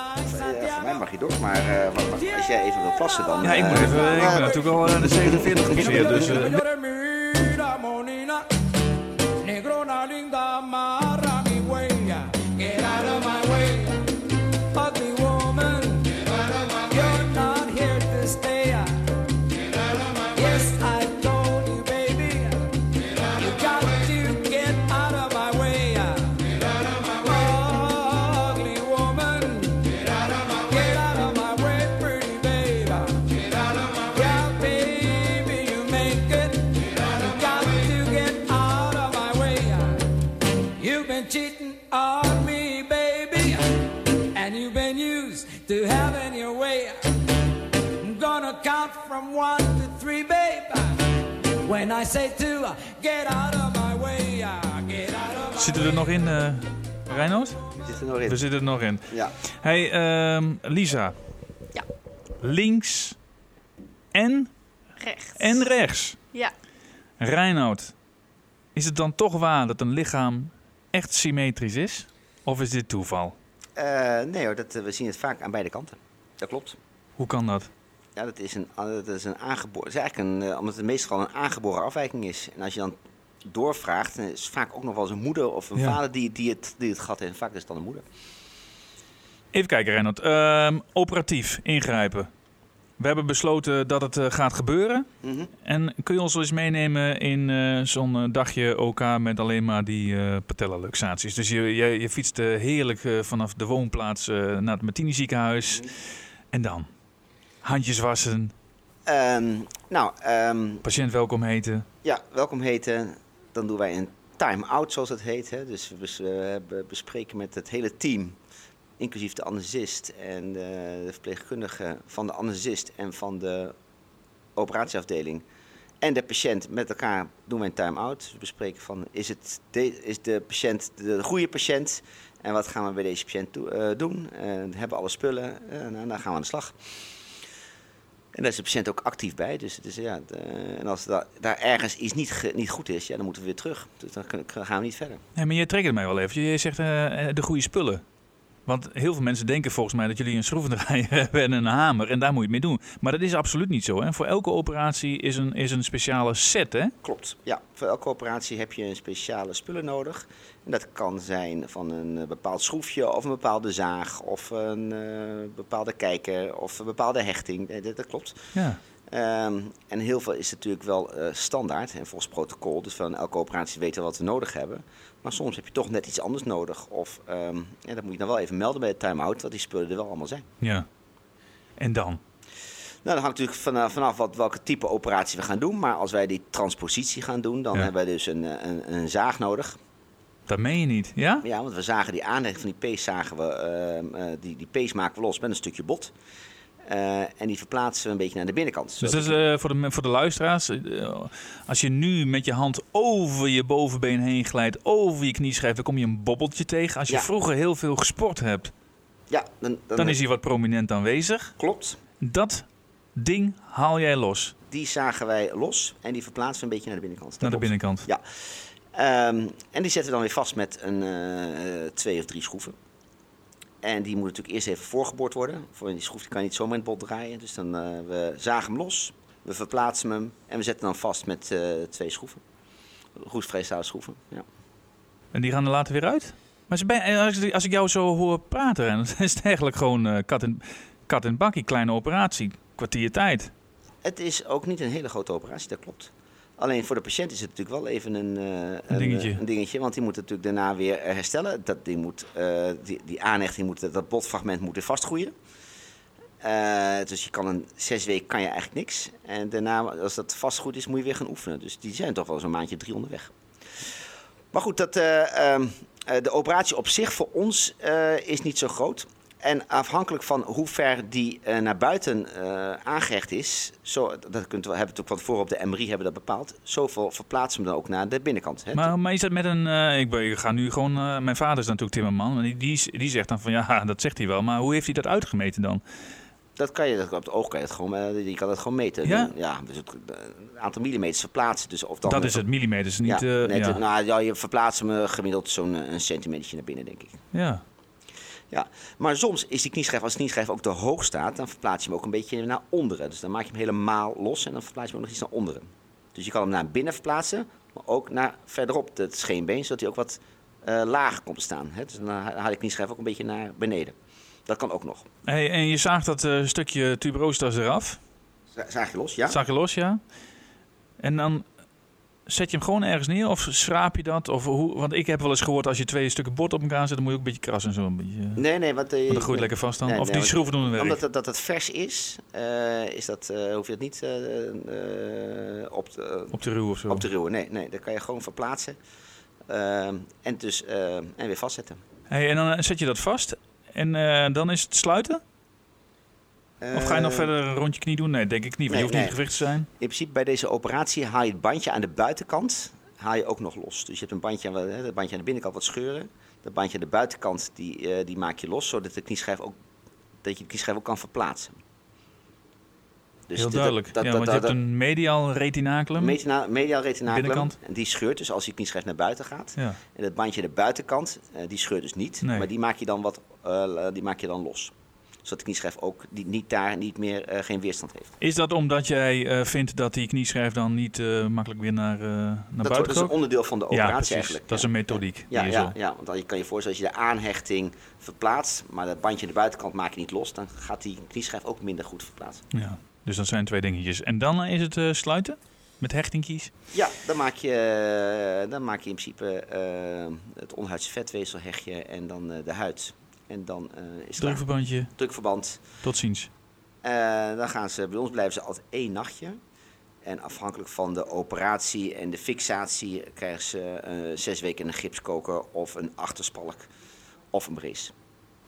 voor mij mag je door, maar eh, wat- wat- als jij even wil plassen dan... Ja, ik moet even, ik ben natuurlijk al de 47 ongeveer, dus... eh, negrona linda, from one to three, baby. When I say two, get out of my way. Get out of my Zitten we er nog in, eh Reinoud? Zit er nog in? We zitten er nog in. Ja. Hey, ehm, Lisa. Ja. Links en, Recht. en rechts. Ja. Reinoud, is het dan toch waar dat een lichaam echt symmetrisch is? Of is dit toeval? Eh, nee hoor, dat, eh, we zien het vaak aan beide kanten. Dat klopt. Hoe kan dat? Ja, dat is een, ah, dat is een aangeboren. Het is eigenlijk een, eh, omdat het meestal een aangeboren afwijking is. En als je dan doorvraagt, dan is vaak ook nog wel eens een moeder of een Ja. vader die, die, het, die het gat heeft. Vaak is het dan een moeder. Even kijken, Reinoud. Ehm, operatief ingrijpen. We hebben besloten dat het eh, gaat gebeuren. Mhm. En kun je ons wel eens meenemen in eh, zo'n dagje OK met alleen maar die eh patellaluxaties? Dus je, je, je fietst heerlijk vanaf de woonplaats naar het Martini ziekenhuis. En dan? Handjes wassen, Ehm, nou, ehm, patiënt welkom heten. ja, welkom heten. Dan doen wij een time-out, zoals het heet. Hè. Dus we we bespreken met het hele team, inclusief de anesthesist en de, de verpleegkundige van de anesthesist en van de operatieafdeling. En de patiënt met elkaar doen wij een time-out. Dus we bespreken van, is, het de, is de patiënt de goede patiënt? En wat gaan we bij deze patiënt eh, doen? Eh, hebben we alle spullen? Eh, nou, dan gaan we aan de slag. En daar is de patiënt ook actief bij. Dus het is, ja, de- en als da- daar ergens iets niet, ge- niet goed is, ja, dan moeten we weer terug. Dus dan gaan we niet verder. Nee, maar je triggert mij wel even. Je zegt eh, eh, de goede spullen. Want heel veel mensen denken volgens mij dat jullie een schroevendraaier [LAUGHS] hebben en een hamer. En daar moet je het mee doen. Maar dat is absoluut niet zo. Hè? Voor elke operatie is een, is een speciale set. Hè? Klopt. Ja, voor elke operatie heb je een speciale spullen nodig. En dat kan zijn van een eh, bepaald schroefje of een bepaalde zaag of een eh, bepaalde kijker of een bepaalde hechting. Eh, Dat, dat klopt. Ja. Ehm, en heel veel is natuurlijk wel standaard en volgens protocol. Dus van elke operatie weten we wat we nodig hebben. Maar soms heb je toch net iets anders nodig. Of ja, dat moet je dan wel even melden bij het time-out, dat die spullen er wel allemaal zijn. ja. En dan? Nou, dat hangt natuurlijk vanaf, vanaf wat, welke type operatie we gaan doen. Maar als wij die transpositie gaan doen, dan Ja. hebben wij dus een, een, een zaag nodig. Dat meen je niet. Ja? Ja, want we zagen die aanleg van die pees, zagen we, ehm, eh, die, die pees maken we los met een stukje bot. Eh, en die verplaatsen we een beetje naar de binnenkant. Dus dat is eh, voor, de, voor de luisteraars. eh, als je nu met je hand over je bovenbeen heen glijdt, over je knieschijf, dan kom je een bobbeltje tegen. Als je Ja. vroeger heel veel gesport hebt, ja, dan, dan, dan is hij wat prominent aanwezig. Klopt. Dat ding haal jij los Die zagen wij los en die verplaatsen we een beetje naar de binnenkant. Naar de binnenkant. Ja. Ehm, en die zetten we dan weer vast met een, twee of drie schroeven. En die moet natuurlijk eerst even voorgeboord worden. Voor die schroef die kan je niet zomaar in het bot draaien. Dus dan eh, we zagen hem los, we verplaatsen hem en we zetten hem dan vast met eh, twee schroeven. Goed vrijstalen schroeven. Ja. En die gaan er later weer uit? Maar eh, als, ik- als ik jou zo hoor praten, dan [LAUGHS] is het eigenlijk gewoon kat, en, kat en bakkie, kleine operatie, kwartier tijd. Het is ook niet een hele grote operatie, dat klopt. Alleen voor de patiënt is het natuurlijk wel even een, eh, een, dingetje. eh, een dingetje. Want die moet natuurlijk daarna weer eh, herstellen. Dat, die, moet, eh, die, die aanhechting moet, dat botfragment moet weer vastgroeien. Dus je kan een zes weken kan je eigenlijk niks. En daarna, als dat vastgoed is, moet je weer gaan oefenen. Dus die zijn toch wel zo'n maandje drie onderweg. Maar goed, dat, eh, ehm, eh, de operatie op zich voor ons is niet zo groot. En afhankelijk van hoe ver die eh, naar buiten eh, aangehecht is, zo, dat kunt we, hebben ook van tevoren op de MRI hebben dat bepaald, zoveel verplaatsen we dan ook naar de binnenkant. Hè? Maar, maar is dat met een... eh, ik, ik ga nu gewoon... mijn vader is natuurlijk timmerman. En die, die, die zegt dan van ja, [LAUGHS] dat zegt hij wel. Maar hoe heeft hij dat uitgemeten dan? Dat kan je, dat, op het oog kan je het gewoon, je kan het gewoon meten. Ja? ja dus het, een aantal millimeters verplaatsen. Dus of dan, dat is het, millimeters. Niet, Ja, net, ja. Nou, ja, je verplaatst hem gemiddeld zo'n een centimeter naar binnen, denk ik. ja. Ja, maar soms is die knieschijf, als de knieschijf ook te hoog staat, dan verplaats je hem ook een beetje naar onderen. Dus dan maak je hem helemaal los en dan verplaats je hem ook nog iets naar onderen. Dus je kan hem naar binnen verplaatsen, maar ook naar verderop het scheenbeen, zodat hij ook wat eh, lager komt te staan. Hè? Dus dan haal je de knieschijf ook een beetje naar beneden. Dat kan ook nog. Hey, en je zaagt dat eh, stukje tuberositas eraf. Za- Zaag je los, ja? Zag je los, ja. En dan zet je hem gewoon ergens neer of schraap je dat? Of hoe, want ik heb wel eens gehoord als je twee stukken bord op elkaar zet, dan moet je ook een beetje krassen. Zo een beetje, want Nee, nee, want... eh, dan groeit lekker vast dan. Nee, of nee, die want- schroeven doen werk. Omdat het, dat het vers is, eh, is dat, eh, hoef je het niet eh, eh, op, te, op de ruw of zo. op te ruwen. Nee, nee, dat kan je gewoon verplaatsen. En, dus, eh, en weer vastzetten. Hey, en dan eh, zet je dat vast. En eh, dan is het sluiten? Of ga je nog Eh, verder een rondje knie doen? Nee, denk ik niet. Want nee, je hoeft niet gewicht te zijn. In principe bij deze operatie haal je het bandje aan de buitenkant haal je ook nog los. Dus je hebt een bandje, aan- dat bandje aan de binnenkant wat scheuren. Dat bandje aan de buitenkant die, eh, die maak je los, zodat de knieschijf ook, dat je de knieschijf ook kan verplaatsen. Dus Heel duidelijk. dat- ja, dat- want je hebt een medial retinaculum. Metina- medial retinaculum, Binnenkant. en die scheurt dus als je knieschijf naar buiten gaat. ja. En dat bandje aan de buitenkant, eh, die scheurt dus niet. Nee. Maar die maak je dan, wat, die maak je dan los. Zodat de knieschijf ook die, niet daar niet meer eh, geen weerstand heeft. Is dat omdat jij eh, vindt dat die knieschijf dan niet eh, makkelijk weer naar, naar Dat, buiten wordt- dat is een onderdeel van de Ja, operatie eigenlijk. Dat is ja. een methodiek. Ja, je ja, ja, want dan kan je voorstellen als je de aanhechting verplaatst, maar dat bandje aan de buitenkant maak je niet los, dan gaat die knieschijf ook minder goed verplaatsen. ja. Dus dat zijn twee dingetjes. En dan is het sluiten? Met hechtingkies? Ja, dan maak je, dan maak je in principe het onhuidse vetweefsel heg je en dan de huid. En dan eh, is. Drukverbandje. drukverband. Tot ziens. Eh, dan gaan ze, bij ons blijven ze altijd één nachtje. En afhankelijk van de operatie en de fixatie krijgen ze eh, zes weken een gipskoker of een achterspalk of een brace.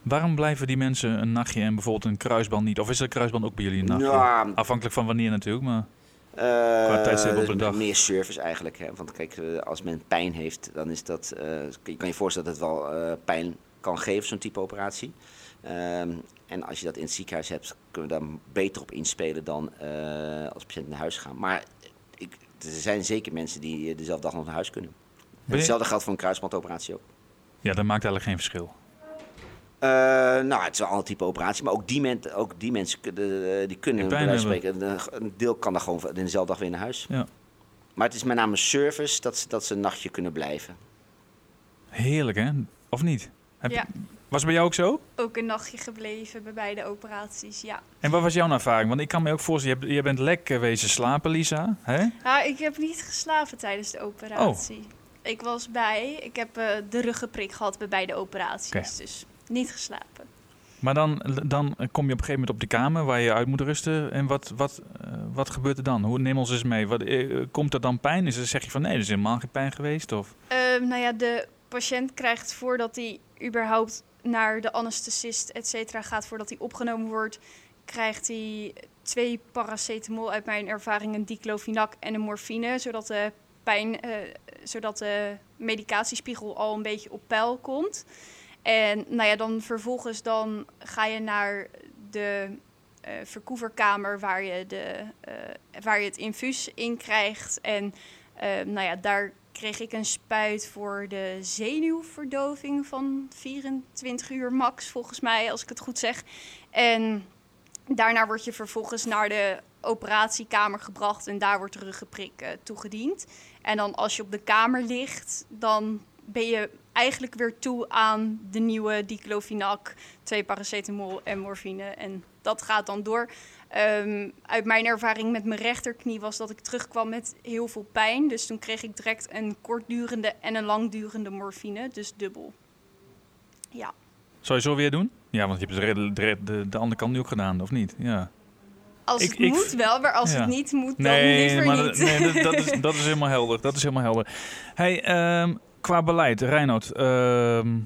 Waarom blijven die mensen een nachtje en bijvoorbeeld een kruisband niet? Of is de kruisband ook bij jullie een nachtje? Nou, Afhankelijk van wanneer natuurlijk, maar... Eh, tijdstip op de dag. Meer service eigenlijk. Hè? Want kijk, als men pijn heeft, dan is dat. eh, je kan je voorstellen dat het wel pijn kan geven, zo'n type operatie. Ehm, en als je dat in het ziekenhuis hebt, kunnen we daar beter op inspelen dan eh, als patiënt naar huis gaan. Maar ik, er zijn zeker mensen die eh, dezelfde dag nog naar huis kunnen. Je- Hetzelfde geldt voor een kruisbandoperatie ook. Ja, dat maakt eigenlijk geen verschil. Eh, nou, het is wel een ander type operatie, maar ook die, men, ook die mensen kunnen, die kunnen bij spreken, een deel kan dan gewoon in dezelfde dag weer naar huis. Ja. Maar het is met name service dat, ze- dat ze een nachtje kunnen blijven. Heerlijk, hè? Of niet? Heb Ja. je- was het bij jou ook zo? Ook een nachtje gebleven bij beide operaties, ja. En wat was jouw ervaring? Want ik kan me ook voorstellen, je, bent lekker wezen slapen, Lisa. Hè? Nou, ik heb niet geslapen tijdens de operatie. Ik was bij, ik heb eh, de ruggenprik gehad bij beide operaties, dus niet geslapen. Maar dan, dan kom je op een gegeven moment op de kamer waar je uit moet rusten. En wat, wat, eh, wat gebeurt er dan? Hoe, neem ons eens mee. Wat, eh, komt er dan pijn? Is er, zeg je van nee, er is helemaal geen pijn geweest? Of? Ehm, nou ja, de patiënt krijgt voordat hij überhaupt naar de anesthesist, et cetera, gaat, voordat hij opgenomen wordt, krijgt hij twee paracetamol, uit mijn ervaring een diclofenac en een morfine, zodat de pijn, eh, zodat de medicatiespiegel al een beetje op peil komt. En nou ja, dan vervolgens dan ga je naar de eh, verkoeverkamer waar je, de, eh, waar je het infuus in krijgt. En nou ja, daar kreeg ik een spuit voor de zenuwverdoving van 24 uur max, volgens mij, als ik het goed zeg. En daarna word je vervolgens naar de operatiekamer gebracht en daar wordt de ruggenprik eh, toegediend. En dan als je op de kamer ligt, dan ben je eigenlijk weer toe aan de nieuwe diclofenac, twee paracetamol en morfine. En dat gaat dan door. Ehm, uit mijn ervaring met mijn rechterknie was dat ik terugkwam met heel veel pijn. Dus toen kreeg ik direct een kortdurende en een langdurende morfine, dus dubbel. Ja. Zou je zo weer doen? Ja, want je hebt de, de, de, de, de andere kant nu ook gedaan, of niet? Ja. Als Ik- het ik- moet wel, maar als ja. het niet moet, dan Nee, liever maar niet. nee, dat, dat is, [LAUGHS] dat is helemaal helder. Dat is helemaal helder. Hey, ehm, qua beleid, Reinoud. ehm,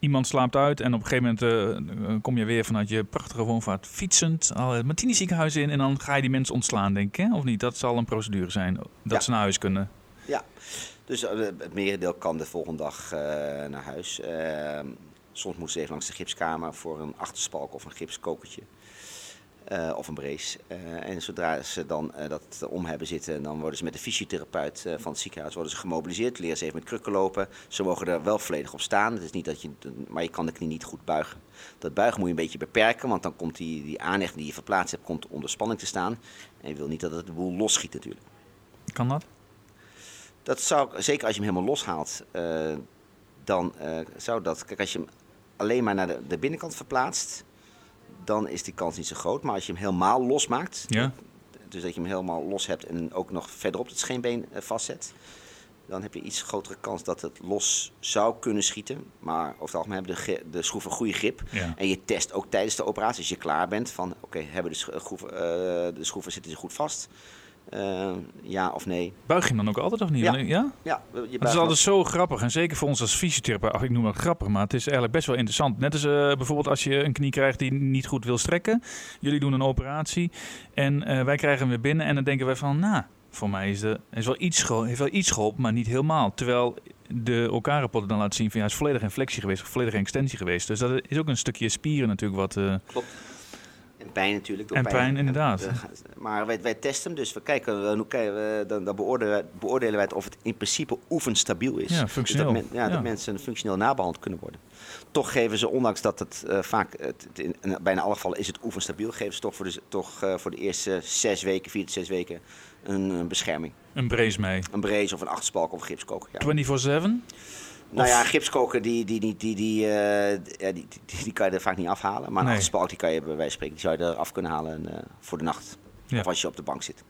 iemand slaapt uit en op een gegeven moment eh, kom je weer vanuit je prachtige woonvaart fietsend al het Martini ziekenhuis in en dan ga je die mensen ontslaan, denk ik, hè? of niet? Dat zal een procedure zijn, dat Ja. ze naar huis kunnen. Ja, dus eh, het merendeel kan de volgende dag eh, naar huis. Ehm, soms moeten ze even langs de gipskamer voor een achterspalk of een gipskokertje. Eh, of een brace. Eh, en zodra ze dan eh, dat om hebben zitten, dan worden ze met de fysiotherapeut van het ziekenhuis worden ze gemobiliseerd. Leren ze even met krukken lopen. Ze mogen er wel volledig op staan. Het is niet dat je, maar je kan de knie niet goed buigen. Dat buigen moet je een beetje beperken, want dan komt die, die aanleg die je verplaatst hebt, komt onder spanning te staan. En je wil niet dat het de boel losschiet natuurlijk. Kan dat? Dat zou, zeker als je hem helemaal loshaalt, dan zou dat. Kijk, als je hem alleen maar naar de, de binnenkant verplaatst, dan is die kans niet zo groot. Maar als je hem helemaal losmaakt, Ja. dus dat je hem helemaal los hebt en ook nog verderop het scheenbeen eh, vastzet, dan heb je iets grotere kans dat het los zou kunnen schieten. Maar over het algemeen hebben de, de schroeven goede grip. Ja. En je test ook tijdens de operatie, als je klaar bent, van oké, hebben de, sch- schroeven, eh, de schroeven zitten ze goed vast? Eh, ja of nee? Buig je hem dan ook altijd of niet? Ja. Ja? Ja, je Het is altijd zo grappig. En zeker voor ons als fysiotherapeut. Ik noem het grappig, maar het is eigenlijk best wel interessant. Net als eh, bijvoorbeeld als je een knie krijgt die niet goed wil strekken. Jullie doen een operatie. En eh, wij krijgen hem weer binnen. En dan denken wij van, nou, voor mij is de, is wel iets, heeft wel iets geholpen, maar niet helemaal. Terwijl de elkaar-rapporten dan laten zien van, ja, het is volledig in flexie geweest. Of volledig extensie geweest. Dus dat is ook een stukje spieren natuurlijk wat... Klopt. En pijn natuurlijk. door En pijn, inderdaad. Eh, Maar wij, wij testen hem dus. We kijken, eh, hoe kijken dan, dan beoordelen, wij, beoordelen wij het of het in principe oefenstabiel is. Ja, functioneel. Dus dat, men- ja, Ja. dat mensen functioneel nabehandeld kunnen worden. Toch geven ze, ondanks dat het eh, vaak, het, het in, bijna alle gevallen is het oefenstabiel, geven ze toch voor de, toch, eh, voor de eerste zes weken, vier tot zes weken, een, een bescherming. een brace mee. Een brace of een achterspalk of een gipskoker. Ja. 24-7? Nou ja, gipskoker die, die, die, die, die, eh, ja, die, die, die kan je er vaak niet afhalen. Maar een Nee. achterspalk die kan je bij wijze van spreken, die zou je eraf kunnen halen eh, voor de nacht. Ja. Of als je op de bank zit.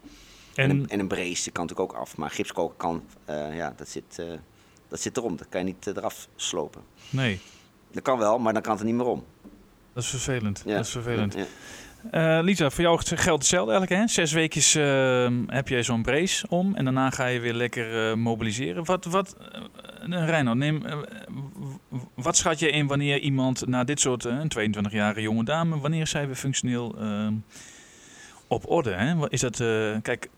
En, En, een, en een brace die kan natuurlijk ook af. Maar gipskoker kan, eh, ja, dat zit, dat zit erom. Dat kan je niet eraf slopen. nee, Dat kan wel, maar dan kan het er niet meer om. dat is vervelend. Ja. Dat is vervelend. Ja. Eh, Lisa, voor jou geldt hetzelfde eigenlijk. Hè? Zes weekjes eh, heb jij zo'n brace om en daarna ga je weer lekker eh, mobiliseren. Wat, wat, uh, Reino, neem, eh, wat schat je in wanneer iemand na dit soort, eh, een 22-jarige jonge dame, wanneer zijn we functioneel eh, op orde? Hè? Is dat, eh, kijk,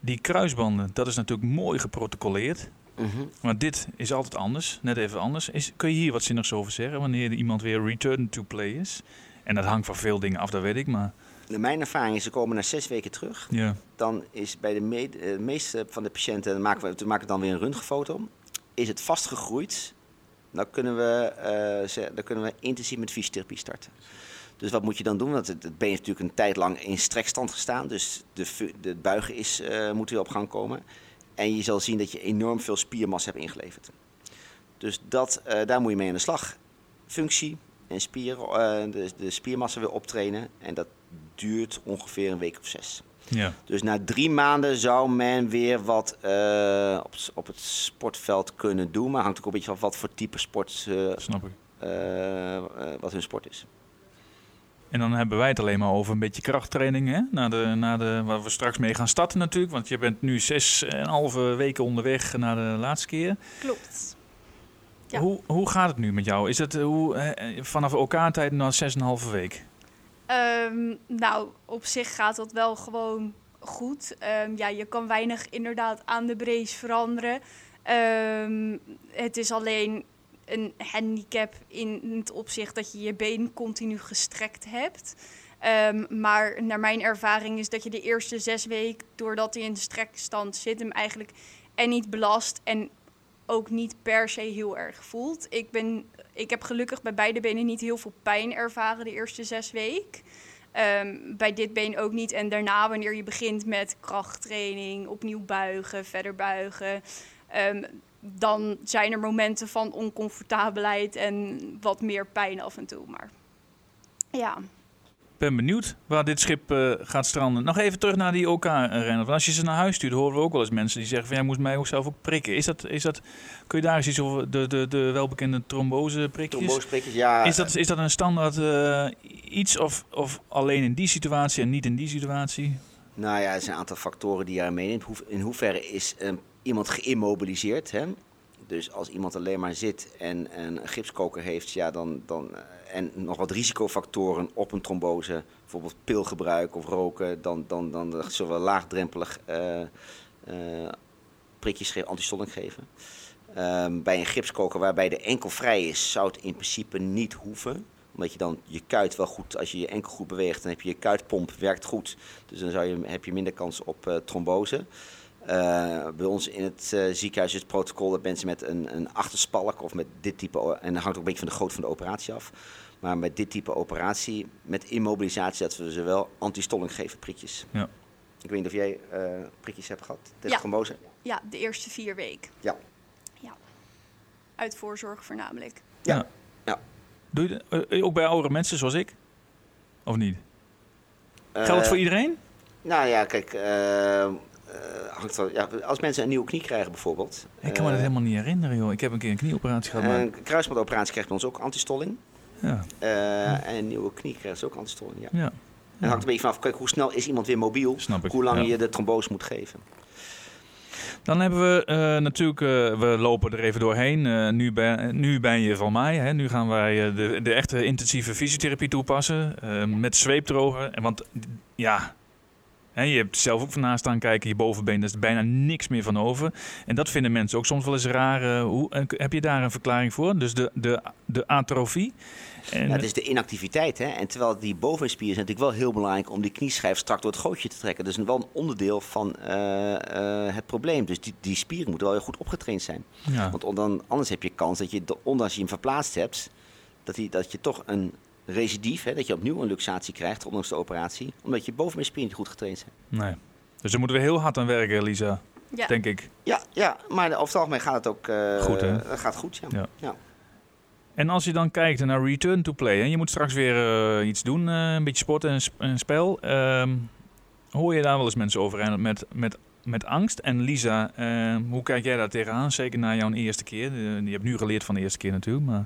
die kruisbanden, dat is natuurlijk mooi geprotocoleerd. Mhm. Maar dit is altijd anders, net even anders. Is, kun je hier wat zinnigs over zeggen wanneer iemand weer return to play is? En dat hangt van veel dingen af, dat weet ik, maar Mijn ervaring is, ze komen na zes weken terug. ja. Dan is bij de, me- eh, de meeste van de patiënten, dan maken we, we maken dan weer een röntgenfoto. Is het vastgegroeid, dan kunnen we, eh, ze- dan kunnen we intensief met fysiotherapie starten. Dus wat moet je dan doen? Want het, been heeft natuurlijk een tijd lang in strekstand gestaan. Dus de, de buigen is, eh, moet weer op gang komen. En je zal zien dat je enorm veel spiermassa hebt ingeleverd. Dus dat, daar moet je mee aan de slag. Functie en spieren, eh, de, de spiermassa weer optrainen. En dat duurt ongeveer een week of zes. ja. Dus na drie maanden zou men weer wat eh, op, op het sportveld kunnen doen. Maar hangt ook een beetje van wat voor type sport eh, snap ik. eh, wat hun sport is. En dan hebben wij het alleen maar over een beetje krachttraining, hè? Naar de, naar de, waar we straks mee gaan starten natuurlijk. Want je bent nu zes en een halve weken onderweg naar de laatste keer. Klopt. Ja. Hoe, hoe gaat het nu met jou? Is het eh, hoe, eh, vanaf elkaar tijd naar zes en een halve week? Ehm, nou, op zich gaat dat wel gewoon goed. Ehm, ja, je kan weinig inderdaad aan de brace veranderen. Ehm, het is alleen een handicap in het opzicht dat je je been continu gestrekt hebt. Maar naar mijn ervaring is dat je de eerste zes weken, doordat hij in de strekstand zit, hem eigenlijk en niet belast en ook niet per se heel erg voelt. Ik, ben, ik heb gelukkig bij beide benen niet heel veel pijn ervaren de eerste zes weken. Ehm, bij dit been ook niet. En daarna, wanneer je begint met krachttraining, opnieuw buigen, verder buigen. ehm, dan zijn er momenten van oncomfortabelheid en wat meer pijn af en toe. Maar ja, ben benieuwd waar dit schip eh, gaat stranden. Nog even terug naar die OK-rennen. Want als je ze naar huis stuurt, horen we ook wel eens mensen die zeggen... van jij moet mij ook zelf ook prikken. Is dat, is dat, kun je daar eens iets over de, de, de welbekende tromboseprikjes... Trombosprikkers, ja. Is dat, is dat een standaard eh, iets of, of alleen in die situatie en niet in die situatie? Nou ja, er zijn een aantal factoren die je daar meeneemt. In hoeverre is eh, iemand geïmmobiliseerd? Hè? Dus als iemand alleen maar zit en een gipskoker heeft, ja, dan, dan, eh, en nog wat risicofactoren op een trombose, bijvoorbeeld pilgebruik of roken, dan, dan, dan, zullen we laagdrempelig eh, eh, prikjes geven, antistolling geven. Ehm, bij een gipskoker waarbij de enkel vrij is, zou het in principe niet hoeven. Omdat je dan je kuit wel goed, als je je enkel goed beweegt, dan heb je je kuitpomp, werkt goed. Dus dan zou je, heb je minder kans op eh, trombose. Eh, bij ons in het eh, ziekenhuis is het protocol dat mensen met een, een achterspalk of met dit type, en dat hangt ook een beetje van de grootte van de operatie af. Maar met dit type operatie, met immobilisatie, dat we ze wel antistolling geven, prikjes. Ja. Ik weet niet of jij eh, prikjes hebt gehad tegen Ja. trombose. Ja, de eerste vier weken. Ja. Ja. Uit voorzorg voornamelijk. Ja. Ja. Ja. Doe je dat, ook bij oudere mensen zoals ik? Of niet? Geldt het voor iedereen? Nou ja, kijk, hangt wel, ja, als mensen een nieuwe knie krijgen bijvoorbeeld. Ik kan me dat eh, helemaal niet herinneren, joh. Ik heb een keer een knieoperatie gehad. maar- Een kruisbandoperatie krijgt bij ons ook antistolling. ja, Eh, En een nieuwe knie krijgt ze ook antistolling, ja. ja. En het hangt een beetje vanaf, kijk, hoe snel is iemand weer mobiel? Snap ik, Hoe lang ja. je de trombose moet geven. Dan hebben we eh, natuurlijk, eh, we lopen er even doorheen. Eh, nu, ben, nu ben je van mij. Hè. Nu gaan wij eh, de, de echte intensieve fysiotherapie toepassen. eh, met zweepdrogen. En Want ja, je hebt zelf ook van naast staan kijken. Je bovenbeen, daar is bijna niks meer van over. En dat vinden mensen ook soms wel eens raar. eh, hoe, eh, heb je daar een verklaring voor? Dus de, de, de atrofie. En, Ja, het is de inactiviteit, hè. En terwijl die bovenspier is natuurlijk wel heel belangrijk om die knieschijf strak door het gootje te trekken. Dat is wel een onderdeel van eh, het probleem. Dus die, die spieren moeten wel heel goed opgetraind zijn. ja. Want dan, anders heb je kans dat je, de- ondanks je hem verplaatst hebt, dat, die, dat je toch een recidief, hè, dat je opnieuw een luxatie krijgt, ondanks de operatie, omdat je bovenspieren niet goed getraind zijn. Nee. Dus daar moeten we heel hard aan werken, Lisa. Ja. Denk ik. Ja, ja maar over het algemeen gaat het ook eh, Goed, hè? eh, gaat goed. Ja. Ja. Ja. En als je dan kijkt naar return to play, en je moet straks weer eh, iets doen, eh, een beetje sporten en, sp- en spel. ehm, hoor je daar wel eens mensen over en met, met, met angst? En Lisa, eh, hoe kijk jij daar tegenaan? Zeker na jouw eerste keer. Je hebt nu geleerd van de eerste keer natuurlijk. Maar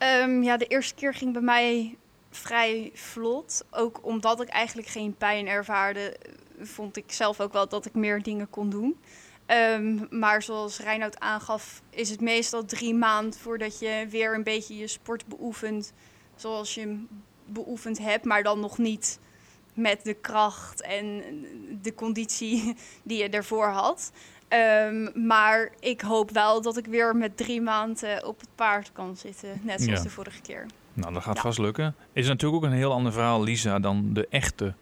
Ehm, ja, de eerste keer ging bij mij vrij vlot. Ook omdat ik eigenlijk geen pijn ervaarde, vond ik zelf ook wel dat ik meer dingen kon doen. Ehm, maar zoals Reinoud aangaf, is het meestal drie maanden voordat je weer een beetje je sport beoefent zoals je hem beoefend hebt, maar dan nog niet met de kracht en de conditie [LAUGHS] die je ervoor had. Ehm, maar ik hoop wel dat ik weer met drie maanden op het paard kan zitten, net zoals Ja. de vorige keer. nou, dat gaat Ja. vast lukken. Is natuurlijk ook een heel ander verhaal, Lisa, dan de echte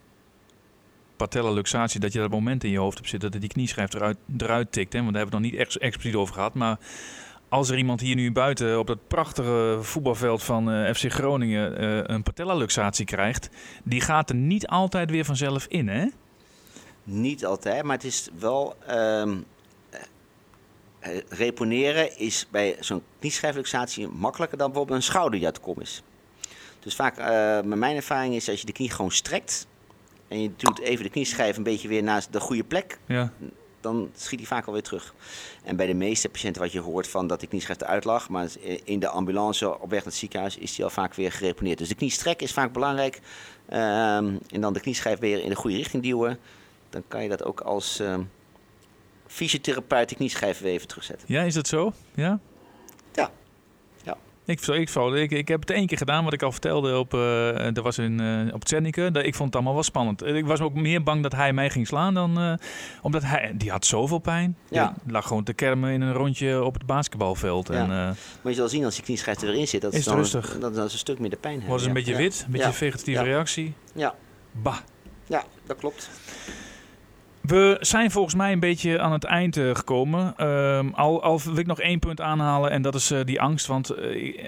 patella luxatie. Dat je dat moment in je hoofd hebt zitten dat die knieschijf eruit, eruit tikt. Hè? Want daar hebben we het nog niet ex- expliciet over gehad. Maar als er iemand hier nu buiten op dat prachtige voetbalveld van eh, FC Groningen eh, een patella luxatie krijgt, die gaat er niet altijd weer vanzelf in, hè? Niet altijd, maar het is wel. ehm, eh, reponeren is bij zo'n knieschijfluxatie makkelijker dan bijvoorbeeld een schouder die uit de kom is. Dus vaak, eh, met mijn ervaring is als je de knie gewoon strekt en je doet even de knieschijf een beetje weer naast de goede plek, Ja. dan schiet hij vaak alweer terug. En bij de meeste patiënten wat je hoort van dat de knieschijf eruit lag, maar in de ambulance op weg naar het ziekenhuis is die al vaak weer gereponeerd. Dus de kniestrek is vaak belangrijk. Ehm, en dan de knieschijf weer in de goede richting duwen. Dan kan je dat ook als ehm fysiotherapeut de knieschijf weer even terugzetten. ja, is dat zo? Ja? Ja. Ja. Ik, ik, ik, ik, ik heb het één keer gedaan, wat ik al vertelde op, dat was in, eh op Ik vond het allemaal wel spannend. Ik was ook meer bang dat hij mij ging slaan dan... eh, omdat hij... Die had zoveel pijn. Ja. Die lag gewoon te kermen in een rondje op het basketbalveld. Ja. En Maar je zal zien als die knieschijf er weer in zit, dat Is is, dan, rustig? Dat, dat is een stuk minder pijn hebben. ze een ja. beetje wit, een beetje vegetatieve reactie. Ja. Bah. ja, dat klopt. We zijn volgens mij een beetje aan het eind eh, gekomen. Ehm, al, wil ik nog één punt aanhalen en dat is eh, die angst. Want eh,